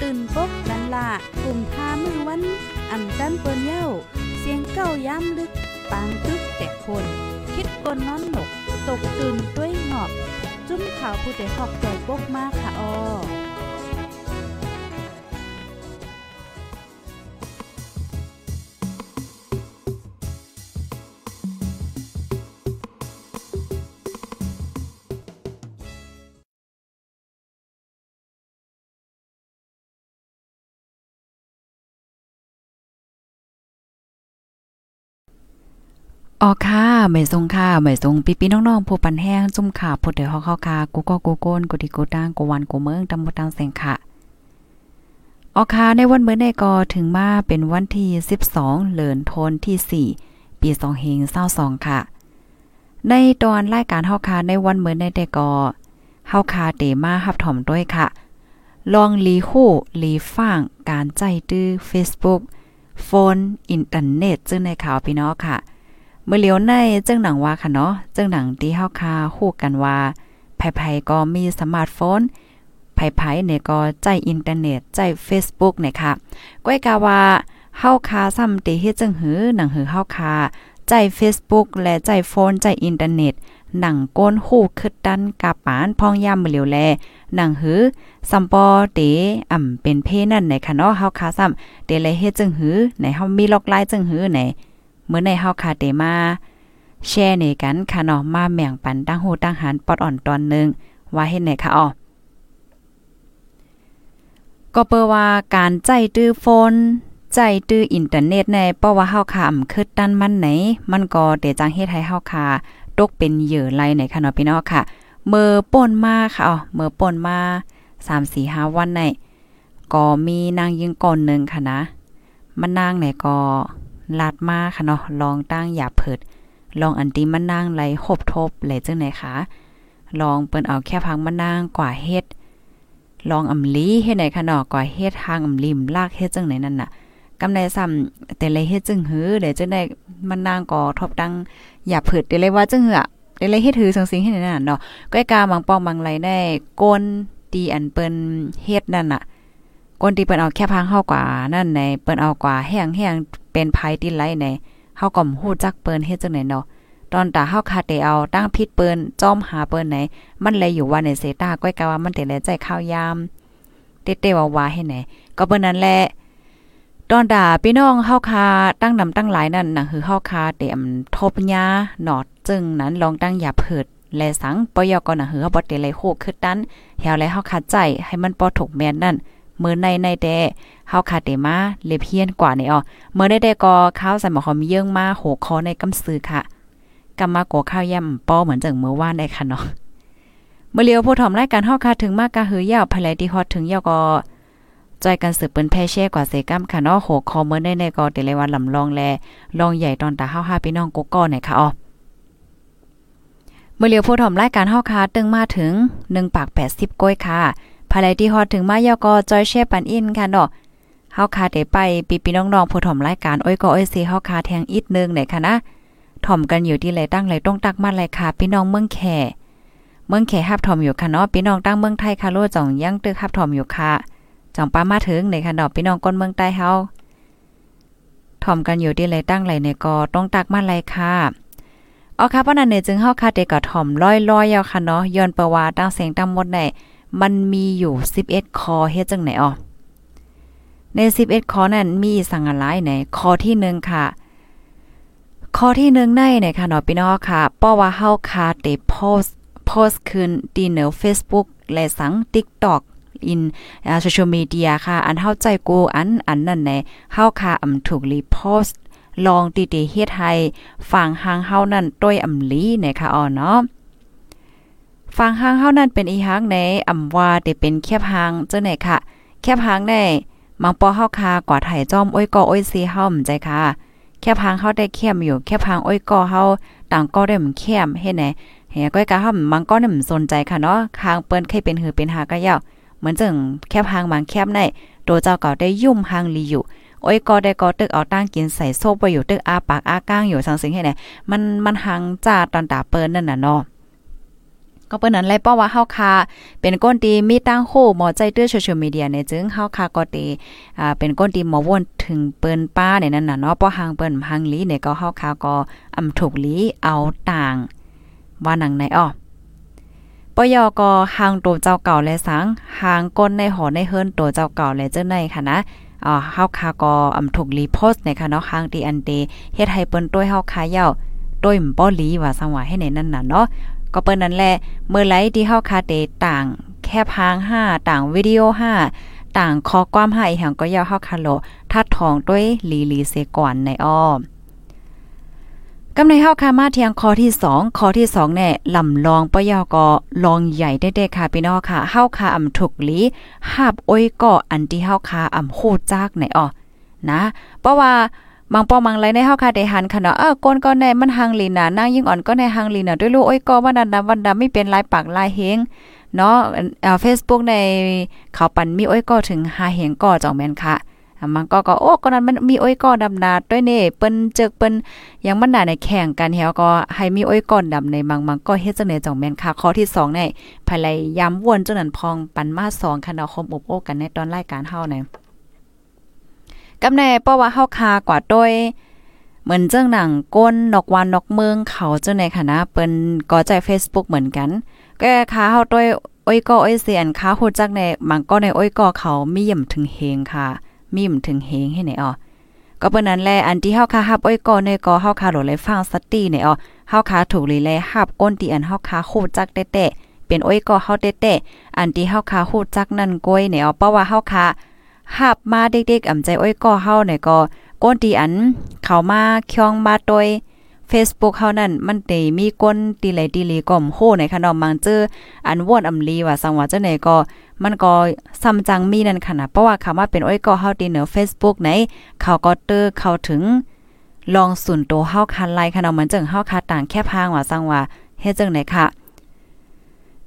ตื่นปกกันละกลุ่มทามือวันอ่ำจันเปิ้นเย้า เสียงเก้าย้ำลึก ปางตึกแต่คน คิดกนนอนหนก ตกตื่นด้วยหงอบ จุ้มข่าวผู้ใดหอกใจปกมากค่ะออ อ๋อค่ะไม่ทรงค่ะไม่ทรงปีปีน้องๆผู้ปันแห้งจุ่มขาพดเดี๋ยวเฮาค่ะกูก็กูโกนกูดิกูตั้งกูวันกูเมืองตำบลตังแสงค่ะอ๋อค่ะในวันเมื่อในก็ถึงมาเป็นวันที่12เดือนธันที่ 4 ปี2เฮง22ค่ะ ในตอนรายการเฮาค่ะในวันเมื่อในแต่ก็เฮาค่ะเตมารับถ่อมด้วยค่ะ ลองลีฮู้ลีฟ้างการใจตื้อ Facebook โฟนอินเทอร์เน็ตจึ่งในข่าวพี่น้องค่ะ มื่อเลียวในจังหนังว่าค่ะเนาะจังหนังที่เฮาคาฮู้กันว่าไผๆก็มีสมาร์ทโฟนไผๆเนี่ยก็ใจอินเทอร์เน็ตใจ Facebook เนี่ยค่ะก้อยกาว่าเฮาคาซ้ำติเฮ็ดจังหือหนังหือเฮาคาใจ Facebook และใจโฟนใจอินเทอร์เน็ตหนังก้นฮู้คึดดันกาปานพองยามมื้อเลียวแลหนังหือซัมปอเตอ่ำเป็นเพนั่นในค่ะเนาะเฮาคาซ้ำเตเลยเฮ็ดจังหือในเฮามีล็อกไลน์จังหือไหน เมื่อในเฮาคาเตมา แชร์ในกันค่ะเนาะมาแม่งปันตั้งหูตั้งหันปอดอ่อนตอนนึง ว่าเฮ็ดไหนคะอ๋อก็เปว่าการใจตื้อโฟนใจตื้ออินเทอร์เน็ตในเพราะว่าเฮาคาอำคิดด้านมันไหน มันก็เดจังเฮ็ดให้เฮาคาตกเป็นเหยื่อไหลในค่ะเนาะพี่น้องค่ะเมื่อป่นมาค่ะอ๋อเมื่อป่นมา3 4 5วันในก็มีนางยิงก่อนหนึ่งค่ะนะ มันนางไหนก็ ลาดมาค่ะเนาะลองตั้งอย่าเพิด ลองอันตีมันนางไหลคบทบไหลจังไหนคะลองเปิ้นเอาแค่พังมันนางกว่าเฮ็ด ลองอำลีเฮ็ดไหนคะเนาะกว่าเฮ็ดทางอำลิมลากเฮ็ดจังไหนนั่นน่ะกำไดซ้ำแต่เลยเฮ็ดจึงหือเดี๋ยวจังได้มันนางก่อทบตั้งอย่าเพิดได้เลยว่าจังหือได้เลยเฮ็ดถือสังสิงเฮ็ดนั่นเนาะก้อยกาบางปองบางไหลได้ก้นตีอันเปิ้นเฮ็ดนั่นน่ะก้นที่เปิ้นเอาแค่พังเฮากว่านั่นในเปิ้นเอากว่าแห้งๆ เป็นภัยที่ไลในเฮาก็ฮู้จักเปิ้นเฮ็ดจังได๋เนาะตอนตาเฮาคาเตเอาตั้งพิษเปิ้นจ้อมหาเปิ้นไหน มันเลยอยู่ว่าในเซตาก้อยกะว่ามันแต่แลใจข้าวยามเตๆว่าว่าให้ไหน ก็เปิ้นนั้นแหละตอนด่าพี่น้องเฮาคาตั้งนำตั้งหลายนั่นน่ะคือเฮาคาเต็มทบญาหนอดจึงนั้นลองตั้งอย่าเพิดแลสังปยก็น่ะคือเฮาบ่ได้เลยโคคือดันแถวแล้วเฮาคาใจให้มันปอถูกแม่นนั่น มือในในแต่เฮาคาเตมาเลเพียนกว่านี่อ๋อเมื่อได้แต่ก็ข้าวใส่หมอหอมเยื่องมาโหคอในกำซื้อค่ะกำมาโกข้าวย่ำป้อเหมือนจังเมื่อวานได้ค่ะเนาะเมื่อเลียวผู้ถอมรายการเฮาคาถึงมากกะหือยาวภายที่ฮอดถึงยาวก็จอยกันสืบเปิ้นแพ่แช่กว่าเซกัมค่ะเนาะโหคอเมื่อได้ในก็เตเลวันลำลองแลลองใหญ่ตอนตาเฮาหาพี่น้องกกอหน่อยค่ะอ๋อเมื่อเลียวผู้ถอมรายการเฮาคาตึงมาถึง1ปาก80ก้อยค่ะ ภายที่ฮอดถึงมายอกอจอยเช่ปันอินค่ะเนาะเฮาคาได้ไปปีปีน้องๆผู้ถ่อมรายการอ้อยก็อ้อยสิเฮาคาแทงอีกนึงไหนค่ะนะถ่อมกันอยู่ที่ไหลตั้งไหลต้องตักมาไหลค่ะพี่น้องเมืองแขเมืองแขฮับถ่อมอยู่ค่ะเนาะพี่น้องตั้งเมืองไทยค่ะโลจ่องยังตึกฮับถ่อมอยู่ค่ะจ่องป้ามาถึงในค่ะเนาะพี่น้องก้นเมืองใต้เฮาถ่อมกันอยู่ที่ไหลตั้งไหลในก็ต้องตักมาไหลค่ะอ๋อค่ะเพราะนั้นเนี่ยจึงเฮาคาเดก็ถ่อมร้อยๆยาวค่ะเนาะย้อนประวัติตั้งเสียงตั้งหมดใน มันมีอยู่ 11 คอเฮ็ดจังไหนอ๋อใน 11 คอนั้นมีสังอะไรไหนคอที่1ค่ะ ข้อที่1ในเนี่ยค่ะเนาะพี่น้องค่ะเพราว่าเฮาคาเตโพสโพสขึ้นดีเนอ Facebook และสัง TikTok อินโซเชียลมีเดียค่ะ อันเฮาใจกูอันอันนั่นแหละเฮาคาอำถูกรีโพสลองติติเฮ็ดให้ฝั่งหางเฮานั่นต้วยอำลีเนี่ยค่ะอ๋อเนาะ ฟังหางเฮานั้นเป็นอีหังในอ่ำว่าได้เป็นแคบหางเจังไหนค่ะ แคบหางในมังปอเฮาคากว่าไถจอมอ้อยกออ้อยซีเฮาใจค่ะ แค่พังเฮาได้เข้มอยู่ แค่พังอ้อยกอเฮาต่างก็ได้มันเข้มเฮ็ดไหนเฮียก้อยกะเฮามันก็นี่มันสนใจค่ะเนาะคางเปิ้นเคยเป็นหือเป็นหาก็ยาวเหมือนจังแค่พังบางแคบในโดเจ้าเก่าได้ยุ่มหางลีอยู่อ้อยก็ได้ก็ตึกเอาตั้งกินใส่โซ่ไปอยู่ตึกอาปากอาก้างอยู่สังสิงให้ไหนมันมันหางจ้าตอนตาเปิ้นนั่นน่ะเนาะ ก็เปิ้นนั้นเลยป้อว่าเฮาคาเป็นก้นตีมีตั้งโหหมอใจเตื้อโซเชียลมีเดียเนี่ยจึงเฮาคาก็ตีอ่าเป็นก้นตีหมอวนถึงเปิ้นป้าเนี่ยนั่นน่ะเนาะป้อหางเปิ้นหางลีเนี่ยก็เฮาคาก็อำถูกลีเอาต่างว่าหนังไหนอ้อปยอก็หางตัวเจ้าเก่าและสังหางก้นในหอในเฮิรนตัวเจ้าเก่าและเจ้าในค่ะนะอ่าเฮาคาก็อำถูกรีโพสต์ในค่ะเนาะหางตีอันเตเฮ็ดให้เปิ้นต้วยเฮาคาเย้าต้วยมบ่ลีว่าสังว่าให้ในนั้นน่ะเนาะ ก็เปิ้นนั่นแหละเมื่อไหลที่เฮาคาเตต่างแค่พาง5ต่างวิดีโอ5ต่างคอความ5อีหังก็ยาวเฮาคาโลทัดทองด้วยลีลีเซก่อนในอ้อมกำในเฮาคามาเทียงคอที่2คอที่2เนี่ยลำลองปยอกอลองใหญ่ได้ๆค่ะพี่น้องค่ะเฮาคาอำถูกลีหาบอ้อยก็อันที่เฮาคาอำโคจากในอ้อนะ เพราะว่า บางปอมังไรในเฮาคาได้หันค่ะเนาะเออก้นก็ในมันหังลีน่ะนางยิ่งอ่อนก็ในหังลีน่ะด้วยลูกอ้ยก็วันนั้นวันดาไม่เป็นลายปากลายเฮงเนาะเอ่อ Facebook ในเขาปันมีโอ้ยก็ถึง5เฮงก็จ่องแม่นค่ะมันก็ก็โอ้ก็นั้นมันมีอ้อยก้อนดำนาด้วยเนี่เปิ้นเจกเปิ้นยังมันหนาในแข่งกันเฮาก็ให้มีอ้อยก้อนดำในบางมังก็เฮ็ดจังไดจ่องแม่นค่ะข้อที่2เนี่ยภายไลย้ำวนจังนั้นพองปันมา2คันเอาคมอบโอ้กันในตอนรายการเฮาเนี่ย กำแน่เพราะว่าเฮาคากว่าด้วย เหมือนเจ้งหนังก้นนกวานนกเมืองเขาเจ้าในคณะเปิ้นก็ใจ Facebook เหมือนกันก็ค้าเฮาด้วยอ้อยก็อ้อยเสียนค้าฮู้จักในบางก็ในอ้อยก็เขามีย่ำถึงเฮงค่ะ มีมถึงเฮงให้ไหนอ๋อก็เปิ้นนั้นแลอันที่เฮาคาฮับอ้อยก่อในก็เฮาคาโหลเลยฟังสตีในอ๋อเฮาคาถูกเลยแลฮับก้นที่อันเฮาคาโคจักแต้ๆเป็นอ้อยก่อเฮาแต้ๆอันที่เฮาคาโคจักนั่นก้อยในอ๋อเพราะว่าเฮาคา ฮับมาเด็กๆอ่ำใจอ้อยก่อเฮาในก็ก้นที่อันเข้ามาเคียงมาโดย Facebook เฮานั่นมันเตมีก้นตีไหลตีลีก่อมโหในขนมมังเจออันว่นอำลีว่าสังว่าจังไหนก็มันก็ซ้ำจังมีนั่นค่ะนะเพราะว่าคำว่าเป็นอ้อยก็เฮาตีเหนือ Facebook ไหนเขาก็เตอเข้าถึงลองสุนโตเฮาคันไลค่ะเนาะเหมือนจังเฮาคาต่างแค่พางว่าสังว่าเฮ็ดจังไหนค่ะ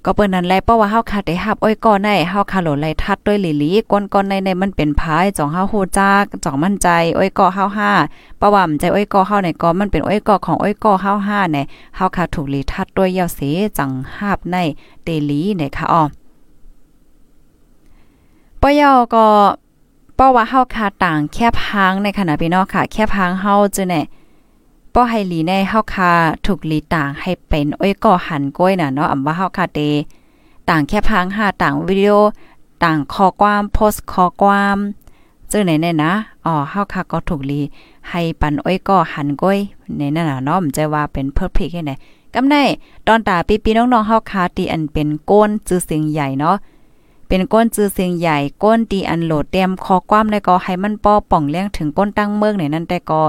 ก็เปิ้นนั้นแลเพราะว่าเฮาคาได้รับอ้อยก่อในเฮาคาโหลไลทัดด้วยหลีๆก้นๆในในมันเป็นพายจ่องเฮาฮู้จักจ่องมั่นใจอ้อยก่อเฮาห้าประว่ำใจอ้อยก่อเฮาในก็มันเป็นอ้อยก่อของอ้อยก่อเฮาห้าเนี่ยเฮาคาถูกหลีทัดด้วยเยาเสจังหาบในเตลีเนี่ยค่ะอ้อปยอก็ป้อว่าเฮาคาต่างแคบหางในขณะพี่น้องค่ะ แคบหางเฮาจึเนี่ย ป้อให้หลีในเฮาคาถูกหลีต่างให้เป็นอ้อยก่อหันก้อยน่ะเนาะอำว่าเฮาคาเตต่างแค่พังหาต่างวิดีโอต่างข้อความโพสต์ข้อความจึงไหนเนี่ยนะอ๋อเฮาคาก็ถูกลีให้ปันอ้อยก่อหันก้อยในนั่นน่ะเนาะมันจะว่าเป็นเพอร์เฟกต์แค่ไหนกำไดตอนตาปีๆน้องๆเฮาคาตีอันเป็นก้นจื้อเสียงใหญ่เนาะเป็นก้นจื้อเสียงใหญ่ก้นตีอันโหลดเต็มคอความในก็ให้มันป้อป่องเลี้ยงถึงก้นตั้งเมืองในนั้นแต่ก็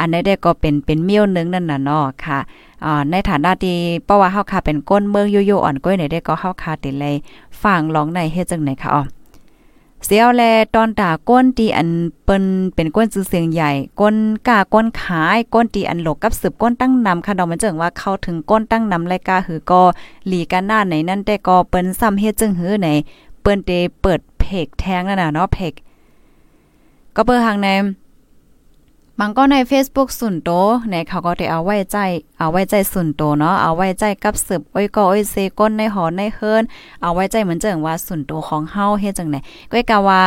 อันนี้ได้ก็เป็นเป็นเมี้ยวนึงนั่นน่ะเนาะค่ะอ่าในฐานะที่เพราะว่าเฮาค่ะเป็นก้นเมืองยโย่อ่อนก้อยไหนได้ก็เฮาค่ะติเลยฟังร้องในเฮ็ดจังไหนค่ะอ๋อเสียวแลตอนตาก้นตีอันเปิ้นเป็นก้นซื้อเสียงใหญ่ก้นกาก้นขายก้นตีอันหลกกับสืบก้นตั้งนำค่ะดอกมันจึงว่าเข้าถึงก้นตั้งนำรายการหือก็หลีกันหน้าไหนนั่นแต่ก็เปิ้นซ้ำเฮ็ดจึงหือไหนเปิ้นเตเปิดเพกแทงนั่นน่ะเนาะเพกก็เปิดทางใน มันก็ใน Facebook ส่วนโตในเขาก็ได้เอาไว้ใจ เอาไว้ใจส่วนโตเนาะ เอาไว้ใจกับสืบอ้อยก็อ้อยเซก้นในหอในเฮิรนเอาไว้ใจเหมือนเจังว่าส่วนโตของเฮาเฮ็ดจังได๋ก็กะว่า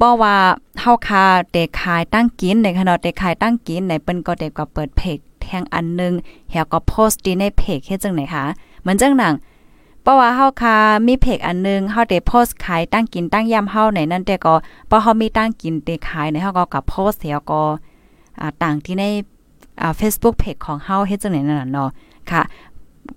ป้อว่าเฮาคาเตขายตั้งกินในขณะเตขายตั้งกินในเปิ้นก็ได้ก็เปิดเพจแทงอันนึงเฮียก็โพสต์ดีในเพจเฮ็ดจังได๋คะเหมือนจังหนังเพราะว่าเฮาคามีเพจอันนึงเฮาได้โพสต์ขายตั้งกินตั้งยามเฮาในนั้นแต่ก็พอเฮามีตั้งกินเตขายในเฮาก็กับโพสต์เสียก็ ต่างที่ในอ่า Facebook Page ของเฮาเฮ็ดจังได๋นั่นน่ะเนาะค่ะ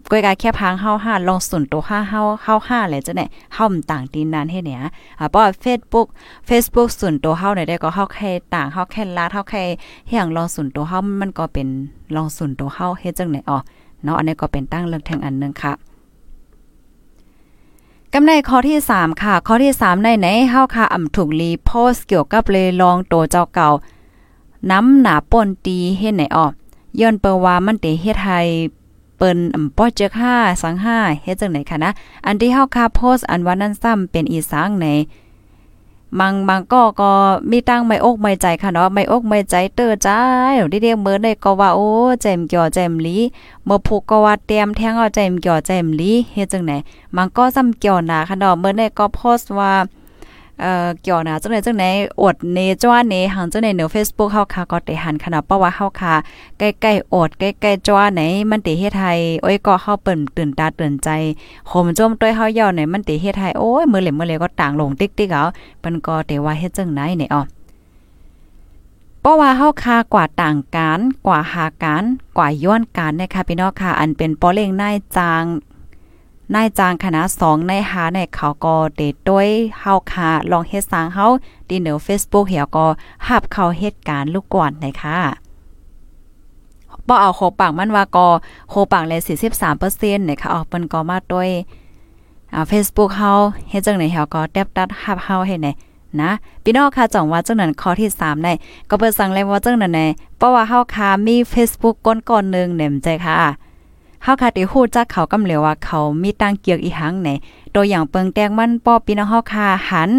ก้อยกาแค่พังเฮา5ลองส่นตัว5เฮาเฮา5แหละจังได๋เฮาต่างตีนนั้นเฮ็ดเนี่ยอ่าเพราะ Facebook Facebook ส่นตัวเฮาได้ก็เฮาแค่ต่างเฮาแค่ลาเฮาแค่เฮียงลองส่นตัวเฮามันก็เป็นลองส่นตัวเฮาเฮ็ดจังได๋อ๋อเนาะอันนี้ก็เป็นตั้งเรื่องแทงอันนึงค่ะกำในข้อที่ 3 ค่ะ ข้อที่ 3 ในไหนเฮาค่ะอ่ำถูกรีโพสเกี่ยวกับเลยลองโตเจ้าเก่า น้ำหนาป่นตีเฮ็ดไหนออกย้อนเปว่ามันเตเฮ็ดให้เปิ้นอ่ำป้อเจอค่าสังห้าเฮ็ดจังไหนคะนะ อันที่เฮาค่ะโพสอันว่านั้นซ้ำเป็นอีสางในบางบางก็ก็มีตั้งไม่อกไม่ใจค่ะเนาะไม่อกไม่ใจเตอจ้าเดี๋ยวเรียกเมื่อได้ก็ว่าโอ้แจมเกี่ยวแจมลีเมื่อผูกก็ว่าเตรียมแทงเอาแจมเกี่ยวแจมลีเฮ็ดจังไหนมันก็ซ้ำเกี่ยวหนาค่ะเนาะเมื่อได้ก็โพสต์ว่า เอ่อเกี่ยวนะจังไหนจังไหนอดเนจ้าเนหังจังไหนเนือ Facebook เฮาค่ะก็ได้หันขนาดเพราะว่าเฮาค่ะใกล้ๆอดใกล้ๆจ้าไหนมันติเฮ็ดให้โอ้ยก็เฮาเปิ้นตื่นตาตื่นใจโหมจมต้วยเฮาย่าไหนมันติเฮ็ดให้โอ้ยมื้อเหลมมื้อเหลก็ต่างลงติ๊กๆเอาเปิ้นก็ได้ว่าเฮ็ดจังไหนเนี่ยอ๋อเพราะว่าเฮาคากว่าต่างการกว่าหาการกว่าย้อนการนะคะพี่น้องค่ะอันเป็นปอเล่งนายจาง นายจางคณะ2ในหาในเขาก็เดด้วยเฮาคาลองเฮ็ดสางเฮาดีเหนือ Facebook เหี่ยวก็หับเขาเหตุการณ์ลูกก่อนนะคะบ่เอาโคปากมันว่าก็โคปากเลย43%นะคะออกเปิ้นก็มาด้วยอ่า Facebook เฮาเฮ็ดจังไหนเฮาก็แตบตัดหับเฮาให้ไหนนะพี่น้องค่ะจ่องว่าจังนั้นข้อที่3ได้ก็เปิดสั่งเลยว่าจังนั้นแน่เพราะว่าเฮาคามี Facebook ก้นก่อนนึงเน่มใจค่ะ เฮาค่ะได้ฮู้จักเขากำเหลวว่าเขามีตั้งเกียกอีหังไหนตัวอย่างเปิงแตงมันป้อพี่น้องเฮาค่ะหัน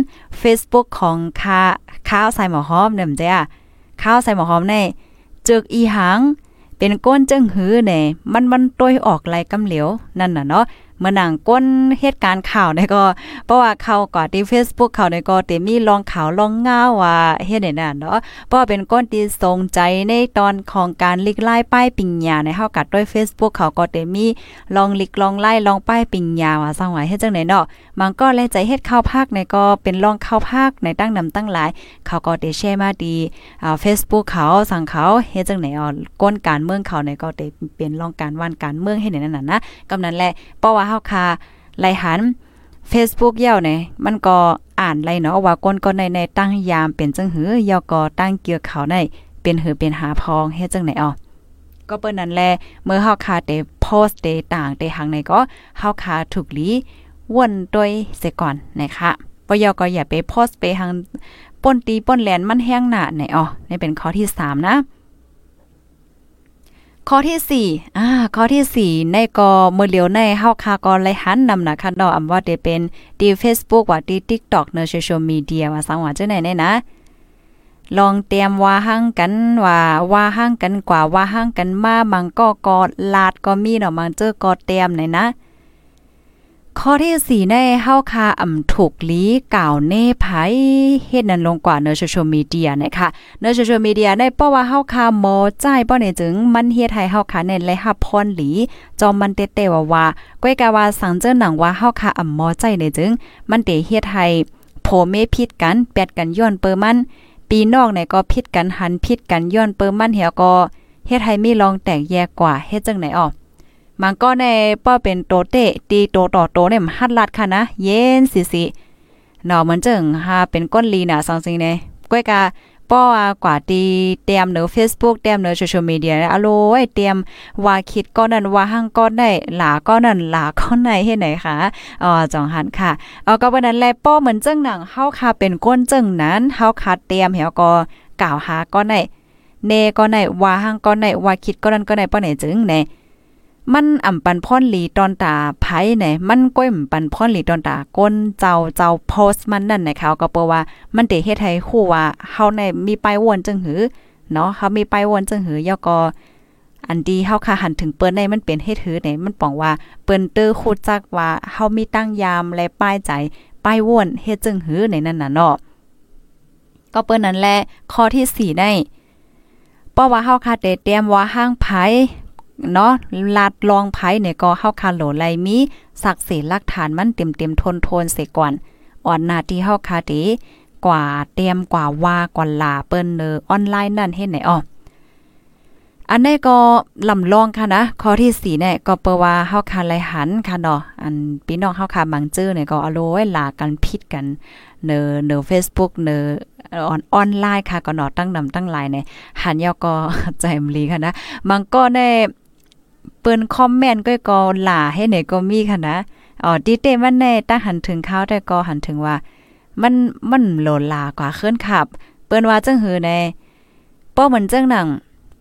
Facebook ของคาข้าวใส่หมอหอมเนี่ยมจ้ะข้าวใส่หมอหอมในจึกอีหังเป็นก้นจึงหือเนี่ยมันมันต้วยออกไหลกำเหลวนั่นน่ะเนาะ เมื่อหนังก้นเหตุการณ์ข่าวเนี่ยก็ เพราะว่าเขาก่อที่ Facebook เขาเนี่ยก็เตมีลองข่าวลองเงาว่าเฮ็ดได้นั่นเนาะเพราะเป็นก้นที่ทรงใจในตอนของการลิกไล่ป้ายปิญญาในเฮากัดด้วย Facebook เขาก็เตมีลองลิกลองไล่ลองป้ายปิญญาว่าสร้างไว้เฮ็ดจังได๋เนาะมันก็เลใจเฮ็ดข้าวภาคในก็เป็นลองข้าวภาคในตั้งนำตั้งหลาย เขาก็ได้แชร์มาดีอ่า Facebook เขาสั่งเขาเฮ็ดจังไหนอ๋อก้นการเมืองเขาในก็ได้เป็นลองการวันการเมืองให้นั่นน่ะนะกำนั้นแหละเพราะว่าเฮาคาไลหัน Facebook เย่าเนี่ยมันก็อ่านไรเนาะว่าก้นก็ในในตั้งยามเป็นจังหือยอก็ตั้งเกี่ยวเขาในเป็นหือเป็นหาพองเฮ็ดจังไหนอ๋อก็เปิ้นนั้นแลเมื่อเฮาคาได้โพสต์ได้ต่างได้หังในก็เฮาคาถูกลีวนโดยเสียก่อนนะคะปยก็อย่าไปโพสต์ไปหังป้นตีป้นแลนมันแห้งหนาไหนอ๋อนี่เป็นข้อที่ 3 นะ ข้อที่4อ่าข้อที่4ในกอเมื่อเหลียวในเฮาคาก็เลหันนำนะคะเนาะอว่าได้เป็นดี Facebook ว่าดี TikTok เนอะโซเชียลมีเดียว่าสังว่าจังไหนเนี่ยนะลองเตรียมว่าหั่งกันว่าว่าหั่งกันกว่าว่าหั่งกันมาบางก็กอดลาดก็มีเนาะมังเจอก็เตรียมไหนนะ ข้อที่4ในเฮาคาอ่ำถูกลีกล่าวเน่ไผเฮ็ดนั้นลงกว่าเนอโซเชียลมีเดียนะคะเนอโซเชียลมีเดียได้เพราว่าเฮาคาหมอจ่ายบ่ได้จึงมันเฮ็ดให้เฮาคาเน้นและฮับพรหลีจอมมันเตเตว่าว่าก้อยกาว่าสังเจอหนังว่าเฮาคาอ่ำหมอใจได้จึง มันเตเฮ็ดให้โผเมผิดกันแปดกันย้อนเปอมัน ปีนอกเนี่ยก็ผิดกันหันผิดกันย้อนเปอมันเหี่ยก็เฮ็ดให้มีลองแตกแยกกว่าเฮ็ดจังไหนออก มันก็ในป้อเป็นโตเตตีโตต่อโตเนี่ยมันฮัดลัดค่ะนะ เย็นสิสิเนาะเหมือนจังฮาเป็นก้นลีน่ะสังสิเนี่ยก้อยกาป้อกว่าตีเตรียมเนือ Facebook เตรียมเนือโซเชียลมีเดียอะโลยเตรียมว่าคิดก็นั่นว่าหั่งก็ได้หลาก็นั่นหลาก็ไหนเฮ็ดไหนคะอ๋อจองหันค่ะอ๋อก็วันนั้นแลป้อเหมือนเจังหนังเฮาค่ะเป็นก้นเจังนั้นเฮาค่ะเตรียมเหี่ยวก็กล่าวหาก็ได้เนก็ได้ว่าหั่งก็ได้ว่าคิดก็นั่นก็ได้ป้อไหนจึงแน่ มันอ่ำปันพ่อนหลีตอนตาไผไหนมันก้มปันพ่อนหลีตอนตาก้นเจ้าเจ้าโพสต์มันนั่นนะคะก็เปว่ามันเตเฮ็ดให้ฮู้ว่าเฮาในมีไปวนจังหือเนาะเฮามีไปวนจังหือยอก็อันดีเฮาค่ะหันถึงเปิ้นในมันเป็นเฮ็ดหือไหนมันปองว่าเปิ้นเตอร์คูจักว่าเฮามีตั้งยามและป้ายใจป้ายวนเฮ็ดจังหือในนั้นน่ะเนาะก็เปิ้นนั่นแหละข้อที่4ได้เพราะว่าเฮาค่ะได้เตรียมว่าห้างไผ เนาะลาดลองไผเนี่ยก็เฮาคาโหลไลมีสักเสหลักฐานมันเต็มๆทนๆเสก่อนอ่อนหน้าที่เฮาคาเดกว่าเตรียมกว่าว่ากว่าลาเปิ้นเนอออนไลน์นั่นเฮ็ดไหนอ้ออันนี้ก็ลำลองค่ะนะข้อที่4เนี่ยก็เปว่าเฮาคาไลหันค่ะเนาะอันพี่น้องเฮาคามังจื้อเนี่ยก็อโลไว้ลากันผิดกันเนอเนอ Facebook เนอออนออนไลน์ค่ะก็เนาะตั้งนำตั้งหลายเนี่ยหันยอก็ใจมลีค่ะนะมันก็ได้ เปิ้นคอมเมนต์ก็ก็หลาให้ไหนก็มีค่ะนะอ๋อดีเตมันแน่ตั้งหันถึงเขาแต่ก็หันถึงว่า มันมันโหลลากว่าเคลื่อนขับ เปิ้นว่าจังหือแน่ป้อเหมือนจังหนัง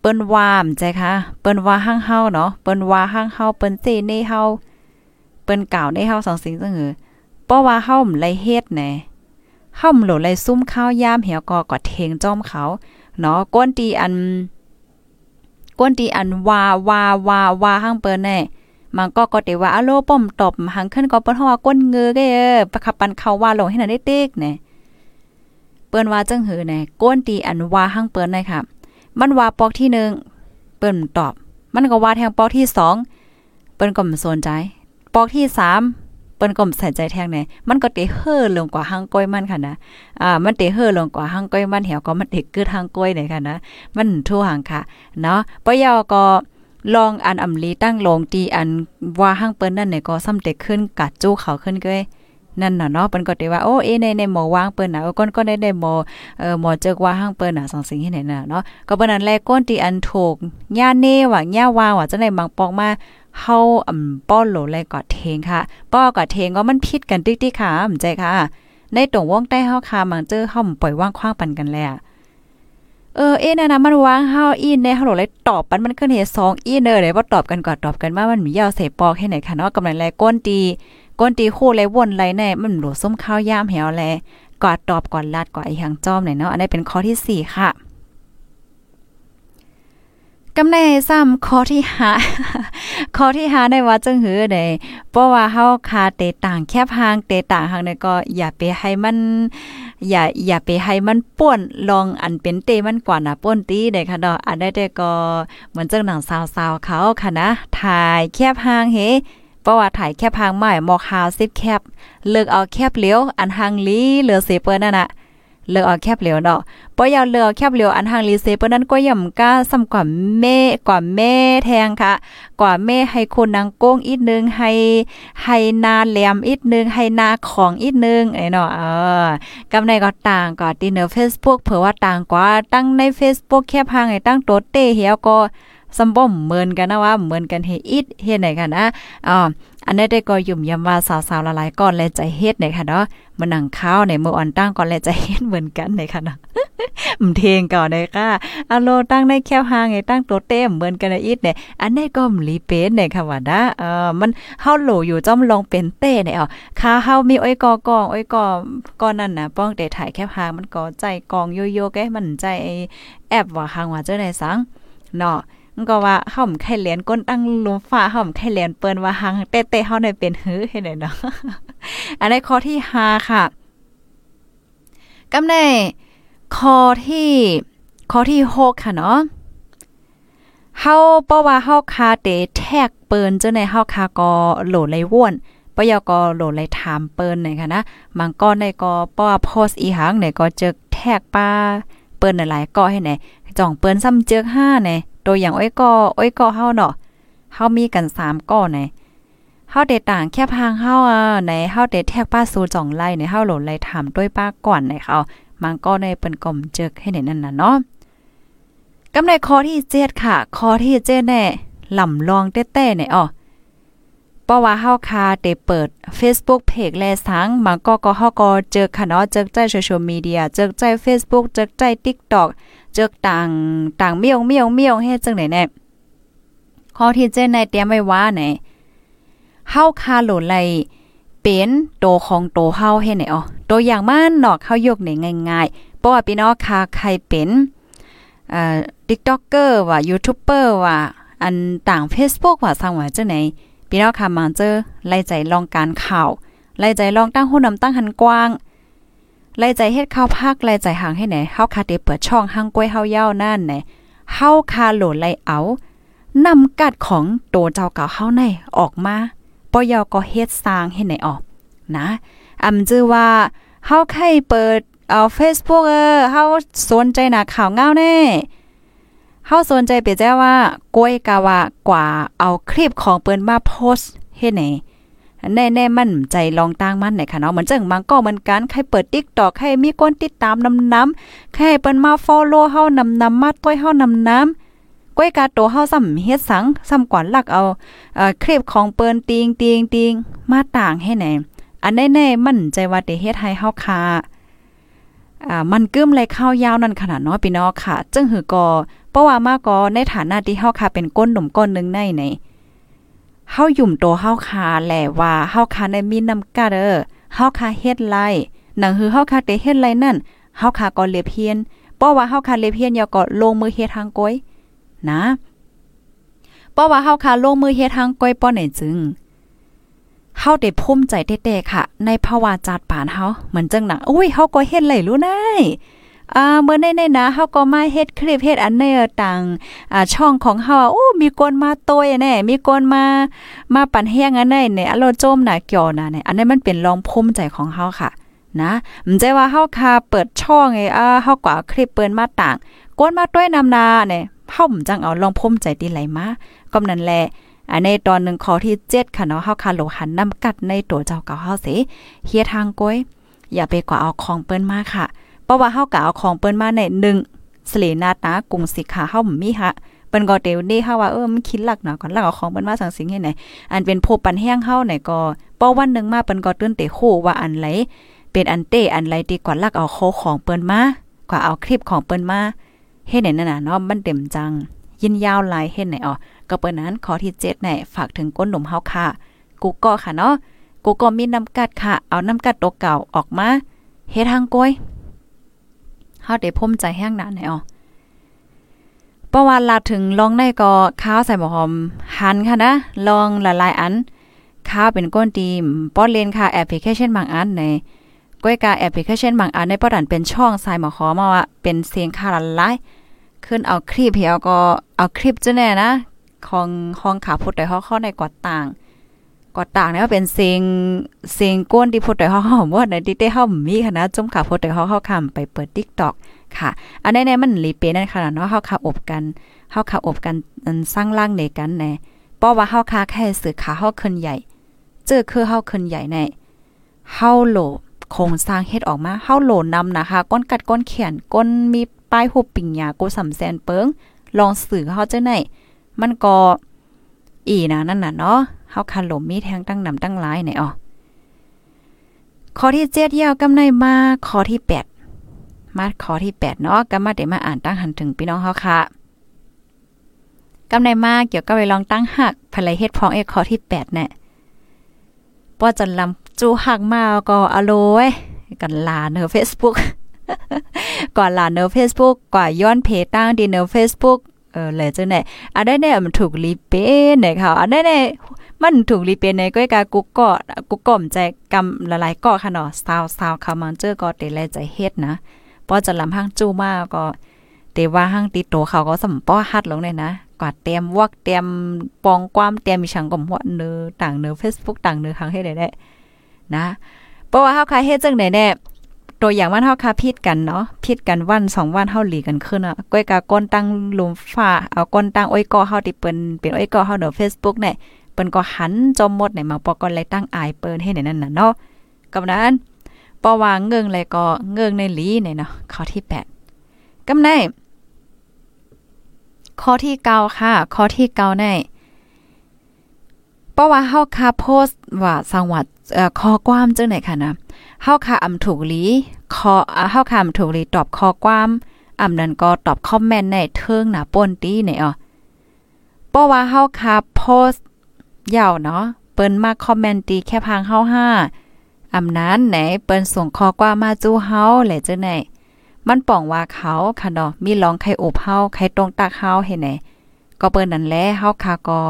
เปิ้นวามใจคะเปิ้นว่าห้างเฮาเนาะเปิ้นว่าห้างเฮาเปิ้นเซในเฮาเปิ้นกล่าวในเฮาสองสิ่งจังหือป้อว่าเฮาไลเฮ็ดแน่เฮาโหลไลซุ่มข้าวยามเหี่ยวก็กอดเทงจ้อมเขาเนาะก้นตีอัน ก้นตีอันวาวาวาวาห้างเปิ้นแน่มันก็ก็เตว่าอโลป้อมตบหังขึ้นก็เปิ้นฮว่าก้นเงือเด้อประคับปันเขาว่าลงให้น่ะได้เต๊กแน่เปิ้นว่าจังหือแน่ก้นตีอันวาห้างเปิ้นได้ค่ะมันว่าปอกที่1เปิ้นตอบ มันก็ว่าแทงปอกที่2เปิ้นก็บ่สนใจ ปอกที่3 เปิ้นก็ใส่ใจแทงแน่มันก็เตะเฮ่อลงกว่าห้างก้อยมันค่ะนะอ่ามันเตะเฮ่อลงกว่าห้างก้อยมันเหี่ยวก็มันเตกึดห้างก้อยได้ค่ะนะมันทั่วหางค่ะเนาะปยอก็ลองอันอำลีตั้งลงตีอันว่าห้างเปิ้นนั่นเนี่ยก็ซ้ำเตขึ้นกัดจู้เขาขึ้นเกยนั่นน่ะเนาะเปิ้นก็ได้ว่าโอ้เอในในหมอวางเปิ้นน่ะก้นก็ได้ได้หมอเอ่อหมอเจอกว่าห้างเปิ้นน่ะสองสิ่งที่ไหนน่ะเนาะก็เปิ้นนั้นแลก้นที่อันถูกย่าเน่ว่าย่าวาว่าจังได๋บางปอกมา เฮาอ่ำป้อโหลเลกอดเทงค่ะ ป้อกอดเทงก็มันผิดกันติ๊กๆค่ะมใจค่ะ ในตรงวงใต้เฮาค่ะมังเจอเฮาปล่อยว่างคว้างปันกันแล้วเออเอ๊ะนะนะมันวางเฮาอีนในเฮาโหลเลยตอบปันมันขึ้นเฮ็ด2อีนเด้อเลยบ่ตอบกันก่อนตอบกันว่ามันมียาวเสปอกให้ไหนค่ะเนาะกำลังแลก้นตีก้นตีคู่เลยวนไรแน่มันหลวส้มข้าวยามแหวแลกอดตอบก่อนลาดก่อนอีหยังจอมหน่อยเนาะอันนี้เป็นข้อที่4ค่ะ กำในซ้ำข้อที่5ข้อที่5ได้ว่าจังหือได้เพราะว่าเฮาคาเตต่างแคบห่างเตต่างห่างนี่ก็อย่าไปให้มันอย่าอย่าไปให้มันป่วนลองอันเป็นเตมันกว่าน่ะป่วนตีได้ค่ะดอกอันได้แต่ก็เหมือนจังหนังสาวๆเขาค่ะนะถ่ายแคบห่างเฮเพราะว่าถ่ายแคบหางใหม่หมอกฮาวซิบแคบเลิกเอาแคบเลี้ยวอันหางลีเหลือเสเปิ้นนั่นน่ะ เลิกเอาแคบเหลียวเนาะปอยาวเลือกแคบเหลียวอันหางลีเซเปิ้นนั้นก็ย่ำก้าซ้ำกว่าแม่กว่าแม่แทงค่ะ กว่าแม่ให้คนนางโก้งอีกนึงให้ให้นาแหลมอีกนึงให้นาของอีกนึงไอ้เนาะเออกำในก็ต่างก็ตีเนอ Facebook เผื่อว่าต่างกว่าตั้งใน Facebook แคบหางให้ตั้งโตเต้เหียวก็ซัมบ่มเหมือนกันนะว่าเหมือนกันเฮอิดเฮ็ดไหนค่ะนะอ๋อ อันนี้ได้ก็ยุ่มยำว่าสาวๆหลายๆก่อนและใจเฮ็ดไหนค่ะเนาะมันหนังข้าวในมืออ่อนตั้งก่อนและใจเฮ็ดเหมือนกันไหนค่ะเนาะมเทงก่อนเลยค่ะอโลตั้งได้แค่หางไงตั้งตัวเต็มเหมือนกันอีดเนี่ยอันนี้ก็มลีเป็นเนี่ยค่ะว่านะเออมันเฮาโหลอยู่จ้อมลองเป็นเต้เนี่ยอ๋อค่าเฮามีอ้อยกอกองอ้อยกอก้อนนั่นนะป้องแต่ถ่ายแค่หางมันก็ใจกองโยโย่แกมันใจแอบว่าหางว่าเจ้าไหนสังเนาะ ก็ว่าเฮาไข่เหรียญก้นตั้งลุมฟ้าเฮาไข่เหรียญเปิ้นว่าหังเต้ๆเฮาได้เป็นหื้อให้ได้เนาะอันนี้ข้อที่5ค่ะกำได้ข้อที่ข้อที่6ค่ะเนาะเฮาเพราะว่าเฮาคาเตแทกเปิ้นเจ้าในเฮาคาก็โหลดเลยว่นปยก็โหลดเลยถามเปิ้นไหนค่ะนะบางก้อนในก็ป้อโพสอีหังไหนก็เจอแทกป้าเปิ้นหลายๆก็ให้ไหนจ่องเปิ้นซ้ำเจอ5ไหน ตัวอย่างอ้อยกออ้อยกอเฮาเนาะเฮามีกัน3ก้อไหนเฮาเดต่างแค่พางเฮาอะไหนเฮาเดแทกป้าสูจ่องไล่ในเฮาหลดไล่ถามด้วยป้าก่อนไหนเขามันก็ในเปิ้นก่อมเจอให้ไหนนั่นน่ะเนาะกำในข้อที่7ค่ะข้อที่7แน่ลำลองแต้ๆเนี่ยอ๋อเพราะว่าเฮาคาเตเปิด Facebook Page แลสังมันก็ก็เฮาก็เจอค่ะเนาะเจอใจโซเชียลมีเดียเจอใจ Facebook เจอใจ TikTok เจอต่างต่างเมียวเมียวเมียวเฮ็ดจังไหนแน่ข้อที่เจนในเตรียมไว้ว่าไหนเฮาคาโหลไลเป็นโตของโตเฮาเฮ็ดไหนอ๋อตัวอย่างมันหนอกเฮายกไหนง่ายๆเพราะว่าพี่น้องคาใครเป็นเอ่อ TikToker ว่ายูทูบเบอร์ว่าอันต่าง Facebook ว่าสร้างว่าจังไหนพี่น้องค่ะมาเจอไล่ใจลองการข่าวไล่ใจลองตั้งหูนำตั้งหันกว้าง ไล่ใจเฮ็ดข้าวพักไล่ใจหางให้ไหนเฮาคาเตเปิดช่องหังกล้วยเฮาเย้านั่นไหนเฮาคาโหลไล่เอานำกัดของโตเจ้าเก่าเฮาในออกมาปอยอก็เฮ็ดสร้างให้ไหนออกนะอำจื้อว่าเฮาใครเปิดเอา Facebook เออเฮาสนใจหนาข่าวเงาแน่เฮาสนใจเปียแจ้ว่ากล้วยกาวากว่าเอาคลิปของเปิ้นมาโพสเฮ็ดไหน แน่ๆมั่นใจลองตั้งมั่นไหนค่ะเนาะเหมือนจังบางก็เหมือนกันใครเปิด TikTok ใครมีคนติดตามนำน้ำใครเปิ้นมา follow เฮานำน้ำมาต้อยเฮานำน้ำก้อยกาโตเฮาซ้ำเฮ็ดสังซ้ำกว่าลักเอาเอ่อคลิปของเปิ้นติงติงติงมาต่างให้ไหนอันแน่ๆมั่นใจว่าได้เฮ็ดให้เฮาคาอ่า มันกึ้มเลยข้าวยาวนั่นขนาดเนาะพี่น้องค่ะ จึงหือก็เพราะว่ามาก็ในฐานะที่เฮาค่ะเป็นก้นหนุ่มก้นนึงในใน เฮายุ่มโตเฮาคาแหละว่าเฮาคาได้มีน้ำกะเด้อเฮาคาเฮ็ดไรหนังหือเฮาคาได้เฮ็ดไรนั่นเฮาคาก็เลียเพียนเพราะว่าเฮาคาเลียเพียนอย่าก็ลงมือเฮ็ดทางก้อยนะเพราะว่าเฮาคาลงมือเฮ็ดทางก้อยป้อไหนจึงเฮาได้ภูมิใจแท้ๆค่ะ ในภาวะจัดปานเฮาเหมือนจังหนังอุ้ยเฮาก็เฮ็ดไหลรู้นาย อ่าเมื่อในในนะเฮาก็มาเฮ็ดคลิปเฮ็ดอันในต่างอ่าช่องของเฮาโอ้มีคนมาโตยแน่มีคนมามาปั่นแห้งอันในเนี่ยอโลโจมน่ะเกี่ยวน่ะเนี่ยอันนี้มันเป็นรองภูมิใจของเฮาค่ะนะมันใจว่าเฮาค่ะเปิดช่องไอ้อ่าเฮาก็คลิปเปิ้นมาต่างกวนมาต้วยนำนาเนี่ยเฮาจังเอาลองภูมิใจติไหลมาก็นั่นแหละอันในตอนหนึ่งข้อที่ 7 ค่ะเนาะเฮาคาโลหันนำกัดในตัวเจ้าเก่าเฮาสิเฮียทางก้อยอย่าไปกว่าเอาของเปิ้นมาค่ะ ราะว่าเฮากะเอาของเปิ้นมาใน1สเลนาตากรุงสิขาเฮามีฮะเปิ้นก็เตวนี่เฮาว่าเออมันคิดหลักเนาะก่อนแล้วเอาของเปิ้นมาสังสิงเฮ็ดไหนอันเป็นโพปันแห้งเฮาไหนก็ป้อวันนึงมาเปิ้นก็ตื่นเตโคว่าอันไหลเป็นอันเตอันไหลดีกว่าลักเอาโคของเปิ้นมากว่าเอาคลิปของเปิ้นมาเฮ็ดไหนนั่นน่ะเนาะมันเต็มจัง ยินยาวหลายเฮ็ดไหนอ๋อก็เปิ้นนั้นขอที่7เนี่ยฝากถึงก้นหนุ่มเฮาค่ะ กูก็ค่ะเนาะกูก็มีน้ำกัดค่ะ เอาน้ำกัดตัวเก่าออกมาเฮ็ดทางก้อย เฮาได้ภูมิใจแห้งหนาไหนอ๋อเพระว่าลาถึงลองได้ก็ข้าวใส่หมอหอม หันค่ะนะ ลองละลายอันข้าวเป็นก้นตีมป้อนเลนค่ะแอปพลิเคชันบางอันในก้อยกาแอปพลิเคชันบางอันในป้อดันเป็นช่องใส่หมอหอมมาว่าเป็นเสียงค่ะละลายขึ้นเอาคลิปเหี่ยวก็เอาคลิปจ้ะแน่นะ ของห้องขาพุทธได้เฮาเข้าในกอดต่าง กอดต่างเนี่ยเป็นเสียงเสียงก้นที่พุทธได้เฮาเฮาบ่ในที่ได้เฮามีคณะจุ่มขาพุทธได้เฮาเฮาค้าไปเปิด TikTok ค่ะ อันนี้ๆมันหลีเปนั่นขนาดเนาะเฮาคาอบกันเฮาคาอบกันสร้างร่างในกันแน่เพราะว่าเฮาคาแค่สื่อขาเฮาขึ้นใหญ่ เจอคือเฮาขึ้นใหญ่ในเฮาโหลโครงสร้างเฮ็ดออกมาเฮาโหลนำนะคะก้นกัดก้นเขียนก้นมีป้ายหุบปิ่งยากูสำแสนเปิงลองสื่อเฮาเจังไหนมันก็ อีนะนั่นน่ะเนาะเฮาคันหลมมีแทงตั้งนำตั้งหลายไหนอ๋อข้อที่7ยาวกำในมาข้อที่ 8 มาข้อที่ 8 เนาะก็มาได้มาอ่านตั้งหันถึงพี่น้องเฮาค่ะกำในมาเกี่ยวกับไปลองตั้งหักภรรยเฮ็ดพ้องเอข้อที่8เนี่ยป้อจันลำจูหักมาก็อโลยกันลาเนอ Facebook ก่อนลาเนอ Facebook กว่าย้อนเพจตั้งดีเนอ Facebook เออเลยจังไหนอันได้เนี่ยมันถูกรีเปเนี่ยค่ะอันได้เนี่ยมันถูกรีเปในก้อยกากุกก็กุกก่อมใจกำละลายก่อค่ะเนาะซาวซาวคามันเจอก็เตแลใจเฮ็ดนะป้อจะลำห้างจู้มากก็เตว่าห้างติโตเขาก็สำป้อฮัดลงเลยนะกว่าเตรียมวอกเตรียมปองความเตรียมมีฉังก่อมหัวเนื้อต่างเนื้อ Facebook ต่างเนื้อครั้งให้ได้ได้นะเพราะว่าเฮาคาเฮ็ดจังได๋แน่ ตัวอย่างว่าเฮาคาพิดกันเนาะพิดกันวันสองวันเฮาหลีกันขึ้นอะก้อยกาก้นตั้งลุมฟ้าเอาก้นตั้งอ้อยกอเฮาที่เปิ้นเป็นอ้อยกอเฮาเด้อ Facebook เนี่ยเปิ้นก็หันจอมหมดในมาปอก็เลยตั้งอายเปิ้นให้ในนั้นน่ะเนาะกับนั้นปอวางเงิงเลยก็เงิงในหลีเนี่ยเนาะข้อที่8กำไดข้อที่9ค่ะ ข้อที่9ในเพ ราะว่าเฮาคาโพสต์ว่าสังวัดเอ่อข้อความจังไหนค่ะนะเฮาค่ะอำถูกลีคอเฮาค่ะอำถูกลีตอบข้อความอำนั้นก็ตอบคอมเมนต์ในเทิงหน้าป่นตีเนี่อ๋อเพราะว่าเฮาค่ะโพสต์ยาวเนาะเปิ้นมาคอมเมนต์ตีแค่พังเฮาห้าอำนั้นไหนเปิ้นส่งข้อความมาจู้เฮาแหละจังไหนมันป่องว่าเขาค่ะเนาะมีร้องใครอบเฮาใครตรงตักเฮาเห็นไหนก็เปิ้นนั่นแหละเฮาค่ะก็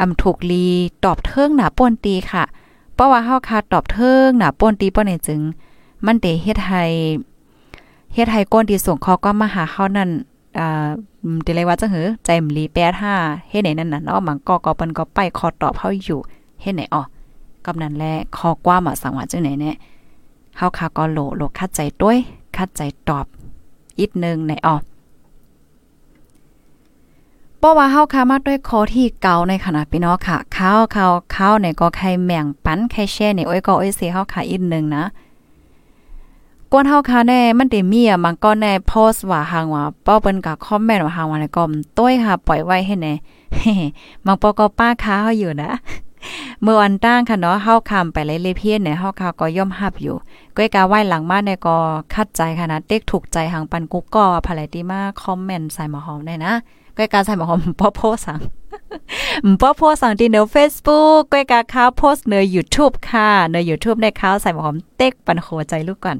อำถูกลีตอบเทิงหนาป่นตีค่ะ เพราะว่าเฮาคาตอบเทิงหนาป่นตีป้อนี่จึง มันเตเฮ็ดให้เฮ็ดให้ก้นที่ส่งข้อก็มาหาเฮานั่นอ่าติเลยว่าจังหือใจมลี85เฮ็ดไหนนั่นน่ะเนาะมันก็ก็เปิ้นก็ไปขอตอบเฮาอยู่เฮ็ดไหนอ๋อกำนั้นแลข้อกว่ามาสังว่าจังไหนแน่เฮาคาก็โลโลคัดใจด้วยคัดใจตอบอีกนึงในอ๋อ เพราะว่าเฮาคามาด้วยคอที่เก่าในขณะพี่น้องค่ะข้าวข้าวข้าวในก็ไข่แมงปันไข่แช่ในอ้ยก็อ้อยเสียเฮาค่ะอีกนึงนะกวนเฮาคาแน่มันได้มีอะมันก็แน่โพสต์ว่าหางว่าป้อเปิ้นก็คอมเมนต์ว่าหางว่าแล้วก็ต้วยค่ะปล่อยไว้ให้แน่มันปอก็ป้าค้าเฮาอยู่นะเมื่อวันตั้งค่ะเนาะเฮาคำไปเลยเลยเพียนเนี่ยเฮาคาก็ย่อมฮับอยู่ก้อยกาไหว้หลังมาเนี่ยก็คัดใจค่ะนะเด็กถูกใจหางปันกุ๊กก็ภายติมาคอมเมนต์ใส่หมอหอมได้นะ ก้อยกาใส่หมอหอมป้อโพสังป้อโพสังที่เนอ Facebook ก้อยกาค้าโพสเนอ YouTube ค่ะเนอ YouTube ในค้าใส่หมอหอมเต็กปันโหใจลูกก่อน